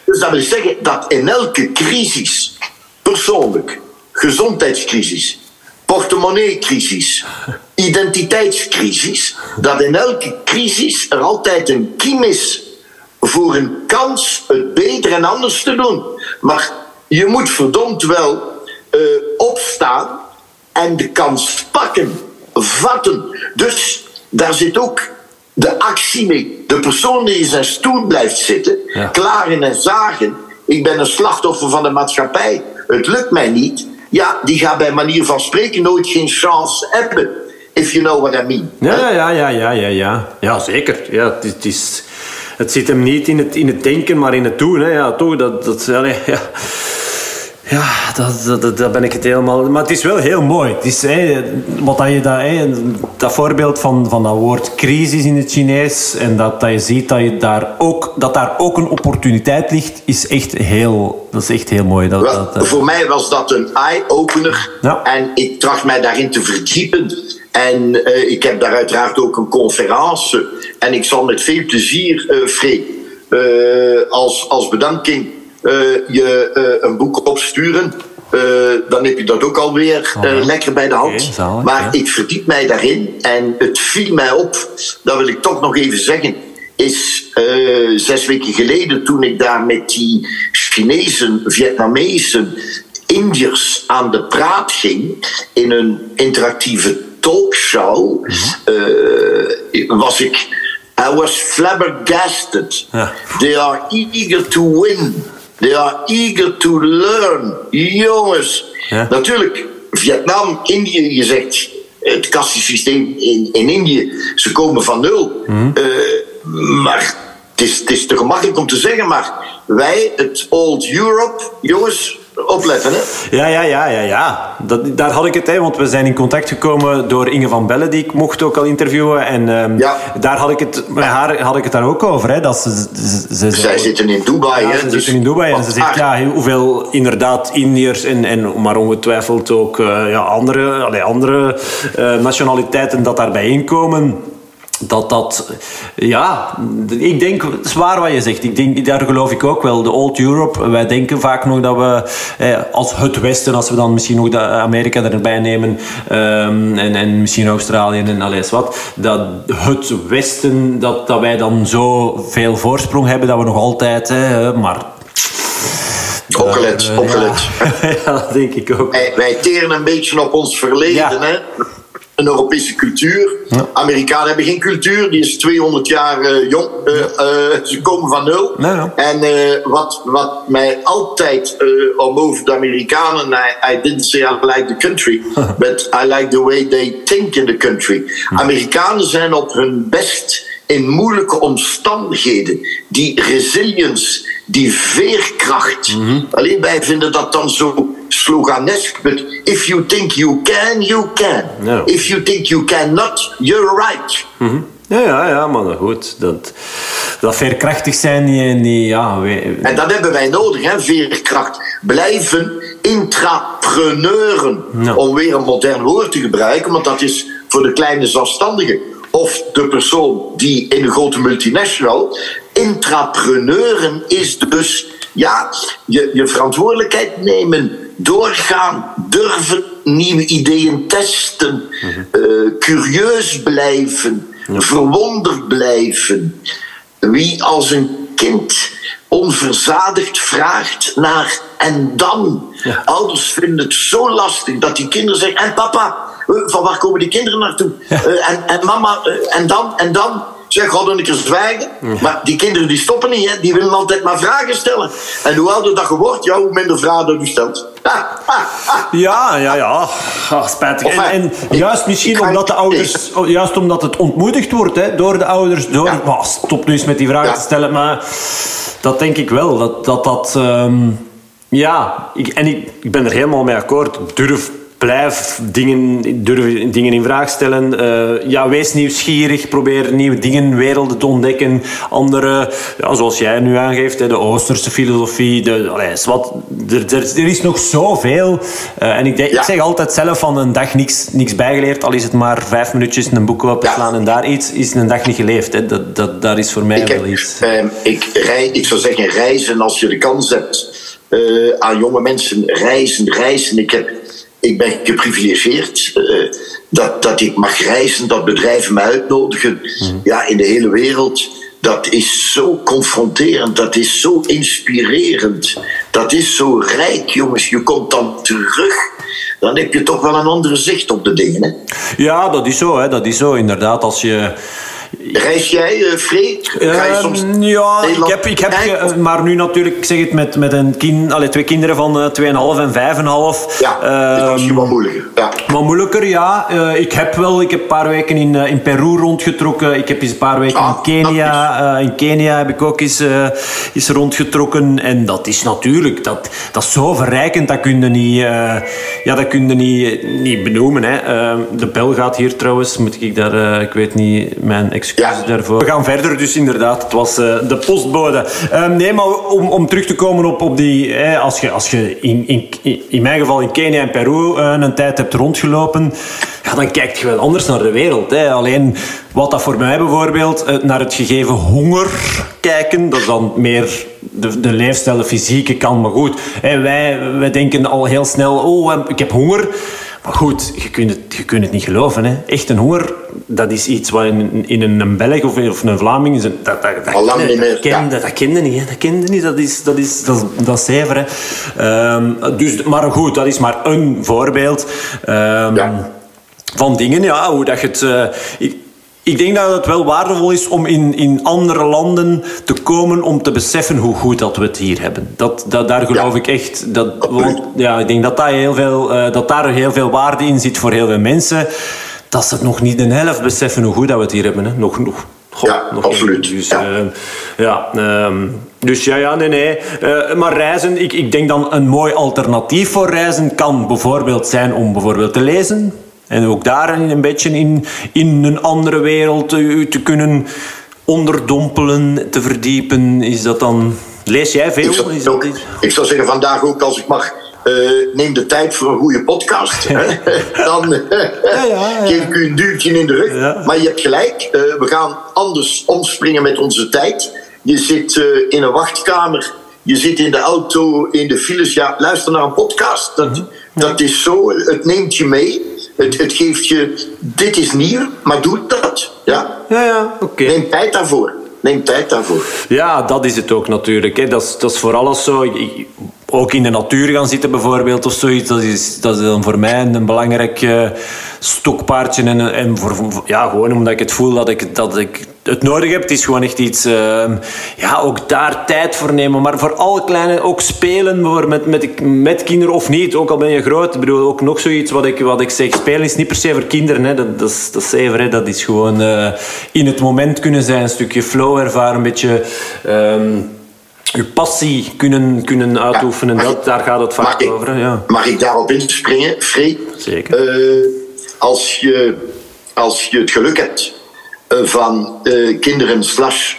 Dus dat wil zeggen dat in elke crisis, persoonlijk, gezondheidscrisis, portemonneecrisis, identiteitscrisis, dat in elke crisis er altijd een kiem is voor een kans het beter en anders te doen. Maar je moet verdomd wel uh, opstaan en de kans pakken, vatten. Dus daar zit ook de actie mee. De persoon die in zijn stoel blijft zitten, ja. klaren en zagen. Ik ben een slachtoffer van de maatschappij. Het lukt mij niet. Ja, die gaat bij manier van spreken nooit geen chance hebben. If you know what I mean. Ja, ja, ja, ja, ja, ja. Ja, zeker. Ja, het, is, het zit hem niet in het, in het denken, maar in het doen. Hè. Ja, toch, dat, dat, ja. Ja, dat, dat, dat, ben ik het helemaal... Maar het is wel heel mooi. Het is, hè, wat dat, je dat, hè, dat voorbeeld van, van dat woord crisis in het Chinees en dat, dat je ziet dat, je daar ook, dat daar ook een opportuniteit ligt, is echt heel, dat is echt heel mooi. Dat, wel, dat, voor mij was dat een eye-opener ja. en ik tracht mij daarin te verdiepen. En uh, ik heb daar uiteraard ook een conferentie en ik zal met veel plezier, uh, Freek, uh, als, als bedanking je uh, een boek opsturen. Uh, dan heb je dat ook alweer lekker bij de hand. Okay, zalig, maar ja. ik verdiep mij daarin en het viel mij op, dat wil ik toch nog even zeggen, is zes weken geleden toen ik daar met die Chinezen, Vietnamezen, Indiërs aan de praat ging in een interactieve talkshow, mm-hmm. was ik. I was flabbergasted. Ja. They are eager to win. They are eager to learn. Jongens. Ja. Natuurlijk, Vietnam, Indië, je zegt het kastiesysteem in, in Indië, ze komen van nul. Mm. Uh, maar het is, het is te gemakkelijk om te zeggen, maar wij, het Old Europe, jongens, opletten. Hè? Ja, ja, ja, ja, ja. Dat, daar had ik het, hè, want we zijn in contact gekomen door Inge van Bellen, die ik mocht ook al interviewen. En um, ja. daar had ik het, met haar had ik het daar ook over. Hè, dat ze, ze, ze Zij zitten in Dubai. Ja, hè, ze dus zitten in Dubai en ze zegt ja, hoeveel inderdaad Indiërs, en, en, maar ongetwijfeld ook uh, ja, andere, allee, andere uh, nationaliteiten dat daarbij inkomen dat dat, ja, ik denk, het is waar wat je zegt. Ik denk, daar geloof ik ook wel. De Old Europe, wij denken vaak nog dat we eh, als het Westen, als we dan misschien nog Amerika erbij nemen um, en, en misschien Australië en alles wat, dat het Westen, dat, dat wij dan zo veel voorsprong hebben dat we nog altijd, hè, maar Opgelet, opgelet. Ja. ja, dat denk ik ook. Wij, wij teren een beetje op ons verleden, ja. hè? Een Europese cultuur. Ja. Amerikanen hebben geen cultuur, die is 200 jaar uh, jong. Uh, uh, ze komen van nul. Nee, no. En wat, wat mij altijd om over de Amerikanen, I, I, didn't say I like the country, but I like the way they think in the country. Amerikanen zijn op hun best in moeilijke omstandigheden. Die resilience, die veerkracht. Mm -hmm. Alleen wij vinden dat dan zo sloganesk. But if you think you can, you can. No. If you think you cannot, you're right. Mm -hmm. Ja, ja, ja, maar goed. Dat, dat veerkrachtig zijn, die, die, ja... En dat hebben wij nodig, hè, veerkracht. Blijven intrapreneuren. No. Om weer een modern woord te gebruiken, want dat is voor de kleine zelfstandigen of de persoon die in een grote multinational. Intrapreneuren is dus ja, je, je verantwoordelijkheid nemen, doorgaan, durven nieuwe ideeën testen, eh, curieus blijven, verwonderd blijven. Wie als een kind onverzadigd vraagt naar en dan. Ouders vinden het zo lastig dat die kinderen zeggen: En papa, eh, van waar komen die kinderen naartoe? Eh, en, en mama, en dan, en dan. Zeg, god een keer zwijgen. Maar die kinderen die stoppen niet, hè. die willen altijd maar vragen stellen. En hoe ouder dat je wordt, ja, hoe minder vragen je stelt. Ja, ja, ja. Ah, spijtig. En, en juist misschien omdat de ouders, juist omdat het ontmoedigd wordt hè, door de ouders, door, ja. stop nu eens met die vragen te stellen, maar dat denk ik wel. Dat dat. dat ehm, ja, ik, en ik, ik ben er helemaal mee akkoord. Durf blijf dingen, durf dingen in vraag stellen. Uh, ja, wees nieuwsgierig. Probeer nieuwe dingen, werelden te ontdekken. Andere, ja, zoals jij nu aangeeft, de Oosterse filosofie. De, wat, er, er, is nog zoveel. Uh, en ik, denk, ik zeg altijd zelf van een dag niks, niks bijgeleerd. Al is het maar vijf minuutjes een boek openslaan ja. en daar iets, is een dag niet geleefd. Hè. Dat, dat, daar is voor mij ik wel iets. Uh, ik, rij, ik zou zeggen reizen als je de kans hebt. aan jonge mensen reizen, reizen. Ik heb ik ben geprivilegeerd uh, dat, dat ik mag reizen, dat bedrijven me uitnodigen. Mm. Ja, in de hele wereld. Dat is zo confronterend, dat is zo inspirerend, dat is zo rijk, jongens. Je komt dan terug, dan heb je toch wel een andere zicht op de dingen. Hè? Ja, dat is zo, hè. dat is zo inderdaad. Als je Reis jij, uh, Freek? Ga je soms uh, ja, ik heb, ik heb ge, maar nu natuurlijk, ik zeg het met, met een kind, allee, twee kinderen van uh, 2,5 en 5,5. Ja, uh, dat is misschien wat moeilijker. Ja. Wat moeilijker, ja. Uh, ik heb wel, ik heb een paar weken in, in Peru rondgetrokken. Ik heb eens een paar weken ah, in Kenia. in Kenia heb ik ook eens, eens rondgetrokken. En dat is natuurlijk, dat, dat is zo verrijkend, dat kun je niet, ja, dat kun je niet, niet benoemen. Hè. de bel gaat hier trouwens, moet ik daar, ik weet niet, mijn excuses daarvoor. We gaan verder, dus inderdaad, het was uh, de postbode. Uh, nee, maar om, om terug te komen op, op die... Hè, als je, als je in, in, in mijn geval in Kenia en Peru uh, een tijd hebt rondgelopen, ja, dan kijk je wel anders naar de wereld. Hè. Alleen wat dat voor mij bijvoorbeeld, naar het gegeven honger kijken, dat is dan meer de, de leefstijl, de fysieke kant. Maar goed, hè, wij, wij denken al heel snel, oh, ik heb honger. Maar goed, je kunt het, je kunt het niet geloven. Hè. Echt een honger, dat is iets wat in, in een Belg of, of een Vlaming... Is, dat, dat, dat, Al lang niet meer. Ken, dat, dat kende niet. Hè. Dat kende niet. Dat is, dat is, dat is, dat is zever. Hè. Um, dus, maar goed, dat is maar een voorbeeld. Um, ja. Van dingen, ja, hoe dat je het... Uh, ik, denk dat het wel waardevol is om in, in andere landen te komen om te beseffen hoe goed dat we het hier hebben. Dat, dat, daar geloof ja. ik echt. Dat, want, ja, ik denk dat, dat, heel veel, uh, dat daar heel veel waarde in zit voor heel veel mensen. Dat ze het nog niet de helft beseffen hoe goed dat we het hier hebben. Hè. Nog, nog, God, ja, nog absoluut. Dus, ja. Uh, ja uh, dus ja, ja, nee, nee. Uh, maar reizen, ik, ik denk dan een mooi alternatief voor reizen kan bijvoorbeeld zijn om bijvoorbeeld te lezen. En ook daar een beetje in, in een andere wereld te, te kunnen onderdompelen, te verdiepen. Is dat dan... Lees jij veel? Ik zou, is dat ik zou zeggen, vandaag ook als ik mag... Uh, neem de tijd voor een goede podcast. Dan uh, ja, ja, geef ik u een duwtje in de rug. Maar je hebt gelijk, uh, we gaan anders omspringen met onze tijd. Je zit in een wachtkamer, je zit in de auto, in de files. Ja, luister naar een podcast. Dat, mm-hmm. dat is zo, het neemt je mee. Het, het geeft je, dit is nieuw, maar doe dat. Ja, ja, ja oké. Okay. Neem tijd daarvoor. Neem tijd daarvoor. Ja, dat is het ook natuurlijk. Hè. Dat, is, dat is voor alles zo. Ook in de natuur gaan zitten bijvoorbeeld of zoiets. Dat is, dat is dan voor mij een belangrijk uh, stokpaardje. En, en voor, ja, gewoon omdat ik het voel dat ik, dat ik het nodig heb. Het is gewoon echt iets... Uh, ja, ook daar tijd voor nemen. Maar voor alle kleine... Ook spelen met, met, met kinderen of niet. Ook al ben je groot. Ik bedoel, ook nog zoiets wat ik, wat ik zeg. Spelen is niet per se voor kinderen. Hè. Dat, dat, is, dat is even, hè. Dat is gewoon uh, in het moment kunnen zijn. Een stukje flow ervaren. Een beetje... Um, je passie kunnen, kunnen uitoefenen, ja, dat, daar gaat het vaak over. Ja. Mag ik daarop inspringen, Freek? Zeker. Uh, als, je, als je het geluk hebt van uh, kinderen slash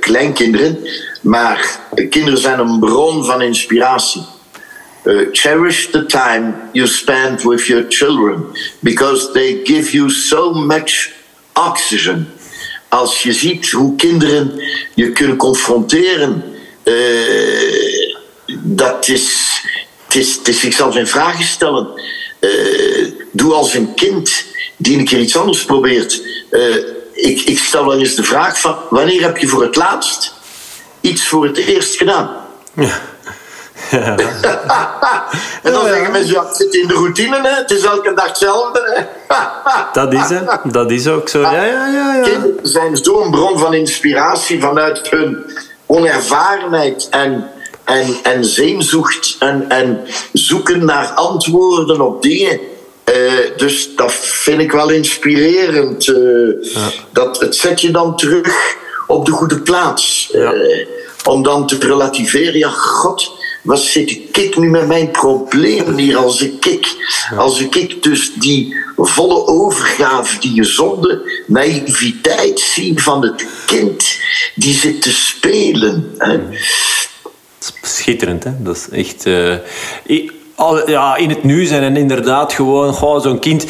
kleinkinderen, maar kinderen zijn een bron van inspiratie. cherish the time you spend with your children, because they give you so much oxygen. Als je ziet hoe kinderen je kunnen confronteren dat is, het is, het is zichzelf in vraag stellen. eh, doe als een kind die een keer iets anders probeert. Ik, ik stel wel eens de vraag van, wanneer heb je voor het laatst iets voor het eerst gedaan? Ja. en dan zeggen mensen, ja, het zit in de routine, hè? het is elke dag hetzelfde. dat is het, dat is ook zo. Ja, ja, ja, ja. Kinderen zijn zo'n bron van inspiratie vanuit hun onervarenheid en, en, en en, en zoeken naar antwoorden op dingen. Uh, dus dat vind ik wel inspirerend. Uh, ja. dat, het zet je dan terug op de goede plaats. Ja. Uh, om dan te relativeren, ja, god, wat zit ik nu met mijn probleem hier als ik ik, als ik dus die volle overgave, die gezonde naïviteit zie van het kind die zit te spelen. Hè. Schitterend, hè? Dat is echt. Ja, in het nu zijn en inderdaad gewoon zo'n kind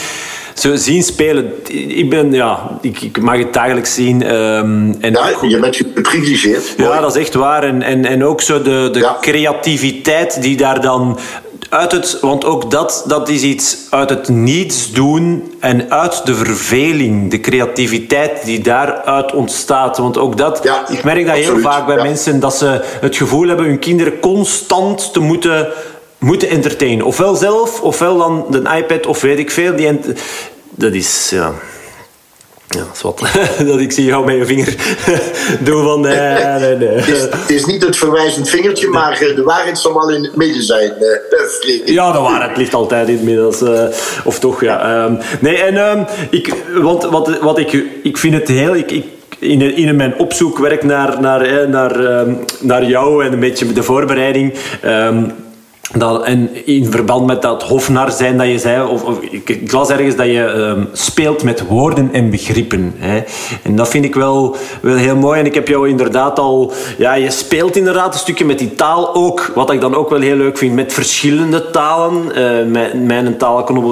zo zien spelen. Ik ben, ja, ik, ik mag het dagelijks zien. Um, en ja, je bent geprivilegeerd. Ja, dat is echt waar. En, en, en ook zo de, de creativiteit die daar dan uit het, want ook dat, dat is iets uit het niets doen en uit de verveling, de creativiteit die daaruit ontstaat. Want ook dat, ja, ik merk dat heel vaak bij mensen dat ze het gevoel hebben hun kinderen constant te moeten moeten entertainen. Ofwel zelf, ofwel dan de iPad, of weet ik veel. Die dat is, ja... Ja, dat is wat. dat ik zie jou met je vinger doen van... Nee, nee, nee. Het, is, het is niet het verwijzend vingertje, maar eh, de waarheid zal wel in het midden zijn. Uh, ja, de waarheid ligt altijd in het midden. Uh, of toch, ja. Um, nee, en um, ik... Want wat, wat ik... Ik vind het heel... Ik, ik, in, in mijn opzoekwerk naar, naar, naar, um, naar jou en een beetje de voorbereiding... Dat, en in verband met dat hofnar zijn dat je zei, of, of ik las ergens dat je um, speelt met woorden en begrippen. Hè. En dat vind ik wel, wel heel mooi. En ik heb jou inderdaad al, ja, je speelt inderdaad een stukje met die taal ook. Wat ik dan ook wel heel leuk vind, met verschillende talen. Uh, mijn, mijn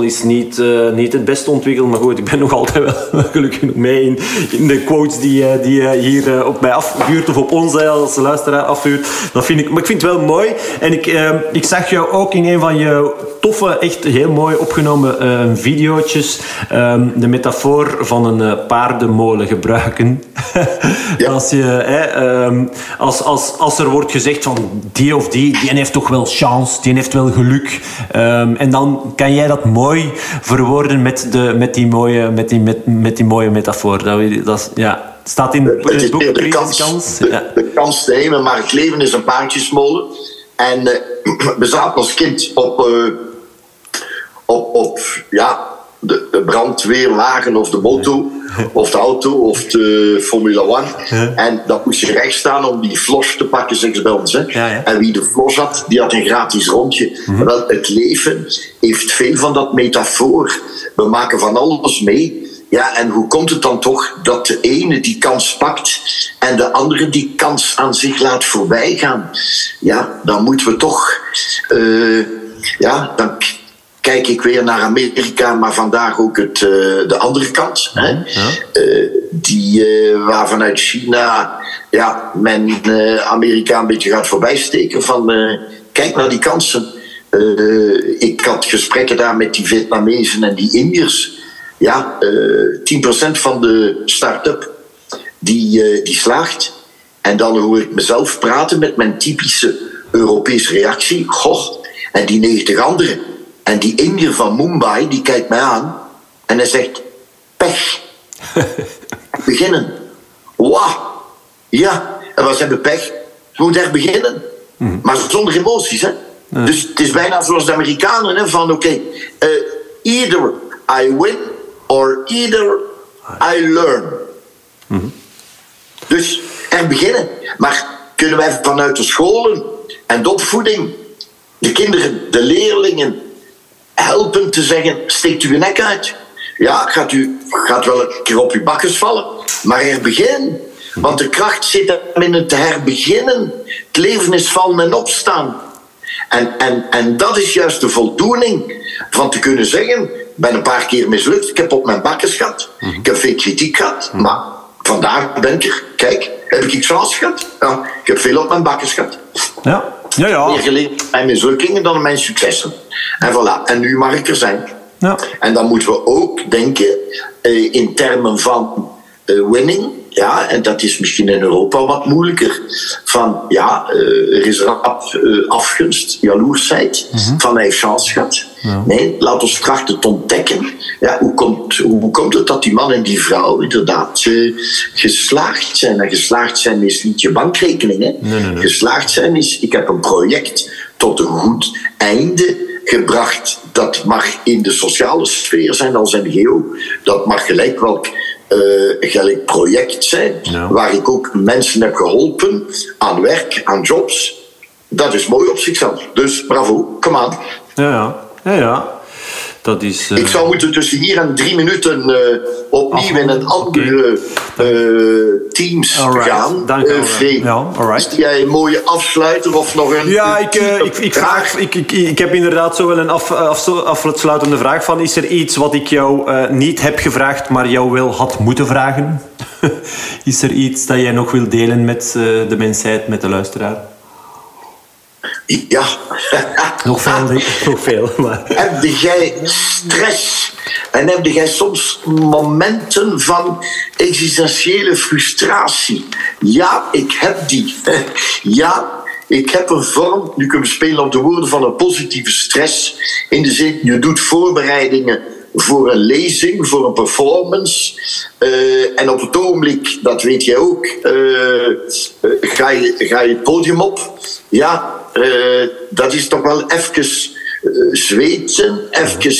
is niet, uh, niet het best ontwikkeld, maar goed, ik ben nog altijd wel gelukkig mee in, in de quotes die, uh, die hier op mij afvuurt, of op ons als luisteraar afvuurt. Dat vind ik, maar ik vind het wel mooi. En ik, ik zag jou ook in een van je toffe, echt heel mooi opgenomen uh, videootjes um, de metafoor van een uh, paardenmolen gebruiken. als, je, um, als, als, als er wordt gezegd van die of die, die heeft toch wel chance, die heeft wel geluk. Um, en dan kan jij dat mooi verwoorden met, de, met, die, mooie, met, die, met, met die mooie metafoor. Dat, dat, ja, staat in, het, boek de, kans, kans. De, ja. de kans te nemen, maar het leven is een paardjesmolen. En uh, we zaten als kind op, uh, op, op ja, de, de brandweerwagen of de moto of de auto of de Formule 1. En dan moest je recht staan om die flos te pakken, zeggen ze bij ons. Hè. En wie de flos had, die had een gratis rondje. Mm Wel, het leven heeft veel van dat metafoor. We maken van alles mee. Ja, en hoe komt het dan toch dat de ene die kans pakt en de andere die kans aan zich laat voorbijgaan? Ja, dan moeten we toch. Uh, ja, dan kijk ik weer naar Amerika, maar vandaag ook het, uh, de andere kant. Hè? Ja. Uh, die, waar vanuit China ja, men Amerika een beetje gaat voorbijsteken. Van kijk naar die kansen. ik had gesprekken daar met die Vietnamezen en die Indiërs ja, uh, eh, 10% van de start-up die, uh, die slaagt. En dan hoor ik mezelf praten met mijn typische Europese reactie. Goh, en die 90 anderen. En die Indiër van Mumbai, die kijkt mij aan. En hij zegt, pech. beginnen. Wauw. Ja, en wat hebben pech? Je moet er beginnen. Mm. Maar zonder emoties, hè. Dus het is bijna zoals de Amerikanen, hè, van oké, okay, uh, either I win or either I learn. Dus er beginnen. Maar kunnen wij vanuit de scholen en de opvoeding de kinderen, de leerlingen helpen te zeggen: steekt uw nek uit. Ja, gaat, u, gaat wel een keer op uw bakkes vallen, maar er beginnen. Want de kracht zit in het herbeginnen. Het leven is vallen en opstaan. En, en, en dat is juist de voldoening van te kunnen zeggen: ben een paar keer mislukt. Ik heb op mijn bakkes gehad. Ik heb veel kritiek gehad. Maar vandaag ben ik er. Kijk, heb ik chance gehad? Ja, ik heb veel op mijn bakkers gehad. Ja, ja, ja. Meer gelegen mijn mislukkingen dan mijn successen. En voilà, en nu mag ik er zijn. ja. En dan moeten we ook denken eh, in termen van eh, winning. Ja, en dat is misschien in Europa wat moeilijker. Van ja, eh, er is rap afgunst, jaloersheid. Van hij heeft chance gehad. Nee, laat ons trachten te ontdekken. Ja, hoe, komt, hoe komt het dat die man en die vrouw inderdaad eh, geslaagd zijn? En geslaagd zijn is niet je bankrekening. Hè? Geslaagd zijn is, ik heb een project tot een goed einde gebracht. Dat mag in de sociale sfeer zijn als NGO. Dat mag gelijk welk eh, gelijk project zijn. Ja. Waar ik ook mensen heb geholpen aan werk, aan jobs. Dat is mooi op zichzelf. Dus bravo, come on. Ja, ja. Ja, ja. Dat is... eh, Ik zou moeten tussen hier en drie minuten eh, opnieuw in een andere eh, teams Alright, gaan. dank Eh, wel. Is jij een mooie afsluiter of nog een... Ja, ik, eh, ik, ik, vraag, ik, ik, ik heb inderdaad zo wel een af, af, afsluitende vraag van... Is er iets wat ik jou eh, niet heb gevraagd, maar jou wel had moeten vragen? is er iets dat jij nog wil delen met eh, de mensheid, met de luisteraar? Ja. Nog veel. Nog veel, maar... heb jij stress en heb jij soms momenten van existentiële frustratie? Ja, ik heb die. Ja, ik heb een vorm, nu kunnen we spelen op de woorden van een positieve stress. In de zin, je doet voorbereidingen voor een lezing, voor een performance. Eh, en op het ogenblik, dat weet jij ook, eh, eh, ga, je, ga je het podium op. Ja, dat is toch wel even zweten, even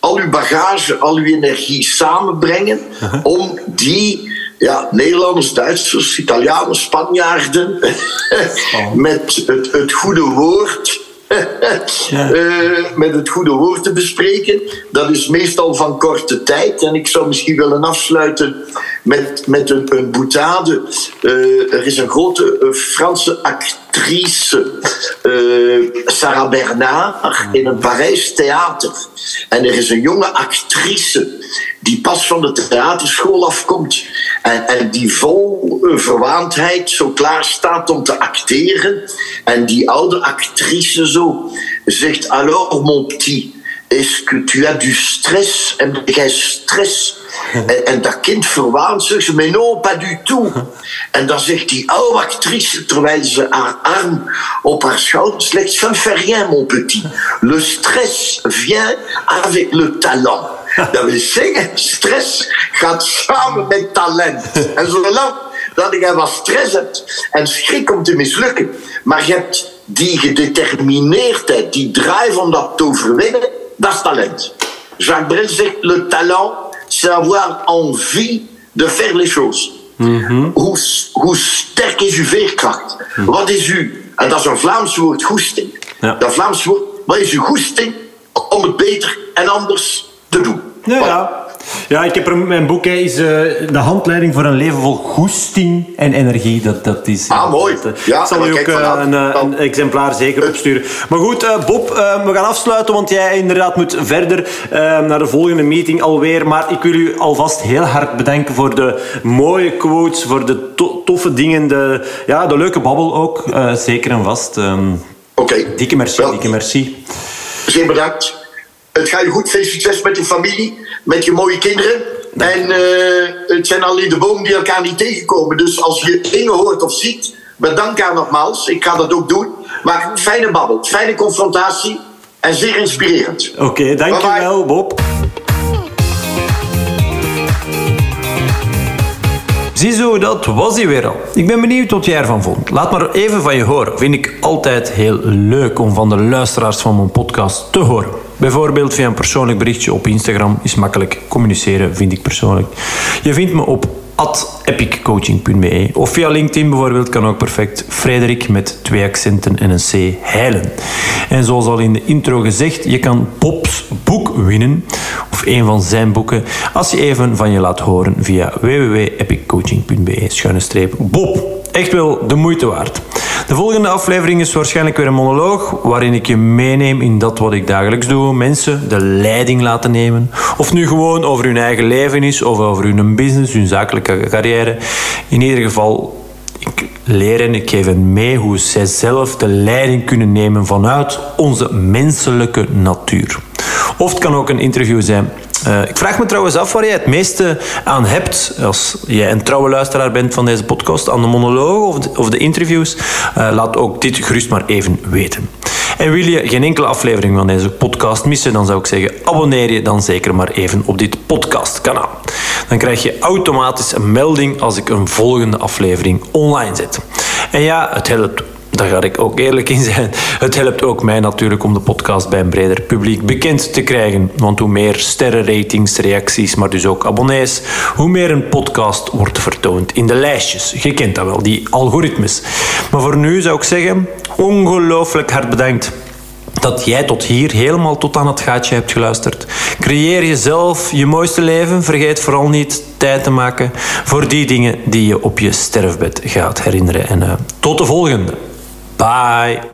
al uw bagage, al uw energie samenbrengen om die ja, Nederlanders, Duitsers, Italianen, Spanjaarden met het, het goede woord. Eh, met het goede woord te bespreken. Dat is meestal van korte tijd. En ik zou misschien willen afsluiten met, met een, een boutade. Eh, er is een grote eh, Franse actrice, Sarah Bernard, in een Parijs theater. En er is een jonge actrice die pas van de theaterschool afkomt. En, en die vol eh, verwaandheid zo klaar staat om te acteren. En die oude actrice zo zegt: Alors, mon petit. Est-ce que tu as du stress? En jij stress? En, en dat kind verwaant zich, maar non, pas du tout. En dan zegt die oude actrice, terwijl ze haar arm op haar ça ne fait rien, mon petit. Le stress vient avec le talent. Dat wil zeggen, stress gaat samen met talent. En zolang dat jij wat stress hebt en schrik om te mislukken, maar je hebt die gedetermineerdheid, die drive om dat te overwinnen, dat is talent. Jacques Brel zegt, le talent, c'est avoir envie de faire les choses. hoe, hoe sterk is uw veerkracht? Wat is uw, en dat is een Vlaams woord, goesting. Ja. Dat Vlaams woord, wat is uw goesting om het beter en anders te doen? Ja, ja. ja ik heb er, mijn boek hè, is eh, de handleiding voor een leven vol goesting en energie. Dat, dat is, Ah, mooi. dat, Ja, ik zal je ook eh, een, eh, een exemplaar zeker opsturen. Maar goed, Bob, we gaan afsluiten, want jij inderdaad moet verder naar de volgende meeting alweer. Maar ik wil u alvast heel hard bedanken voor de mooie quotes, voor de to- toffe dingen, de, ja, de leuke babbel ook. zeker en vast. Ehm, Oké. dikke merci, Wel, dikke merci. Zeer bedankt. Het gaat je goed. Veel succes met je familie, met je mooie kinderen. En eh, het zijn alleen de bomen die elkaar niet tegenkomen. Dus als je dingen hoort of ziet, bedank haar nogmaals. Ik ga dat ook doen. Maar fijne babbel, fijne confrontatie en zeer inspirerend. Oké, dankjewel, Bob. Ziezo, dat was hij weer al. Ik ben benieuwd wat jij ervan vond. Laat maar even van je horen. Vind ik altijd heel leuk om van de luisteraars van mijn podcast te horen. Bijvoorbeeld via een persoonlijk berichtje op Instagram is makkelijk communiceren, vind ik persoonlijk. Je vindt me op epiccoaching.be of via LinkedIn bijvoorbeeld kan ook perfect Frederik met twee accenten en een C heilen. En zoals al in de intro gezegd, je kan Bob's boek winnen of een van zijn boeken als je even van je laat horen via www.epiccoaching.be schuine streep Bob. Echt wel de moeite waard. De volgende aflevering is waarschijnlijk weer een monoloog waarin ik je meeneem in dat wat ik dagelijks doe. Mensen de leiding laten nemen. Of nu gewoon over hun eigen leven is of over hun business, hun zakelijke carrière. In ieder geval ik leer hen, ik geef hen mee hoe zij zelf de leiding kunnen nemen vanuit onze menselijke natuur. Of het kan ook een interview zijn. Uh, ik vraag me trouwens af waar jij het meeste aan hebt als jij een trouwe luisteraar bent van deze podcast, aan de monologen of de, of de interviews. Uh, laat ook dit gerust maar even weten. En wil je geen enkele aflevering van deze podcast missen, dan zou ik zeggen: abonneer je dan zeker maar even op dit podcastkanaal. Dan krijg je automatisch een melding als ik een volgende aflevering online zet. En ja, het helpt daar ga ik ook eerlijk in zijn. Het helpt ook mij natuurlijk om de podcast bij een breder publiek bekend te krijgen. Want hoe meer sterrenratings, reacties, maar dus ook abonnees, hoe meer een podcast wordt vertoond in de lijstjes. Je kent dat wel, die algoritmes. Maar voor nu zou ik zeggen, ongelooflijk hard bedankt dat jij tot hier helemaal tot aan het gaatje hebt geluisterd. Creëer jezelf je mooiste leven. Vergeet vooral niet tijd te maken voor die dingen die je op je sterfbed gaat herinneren. En uh, tot de volgende. Bye.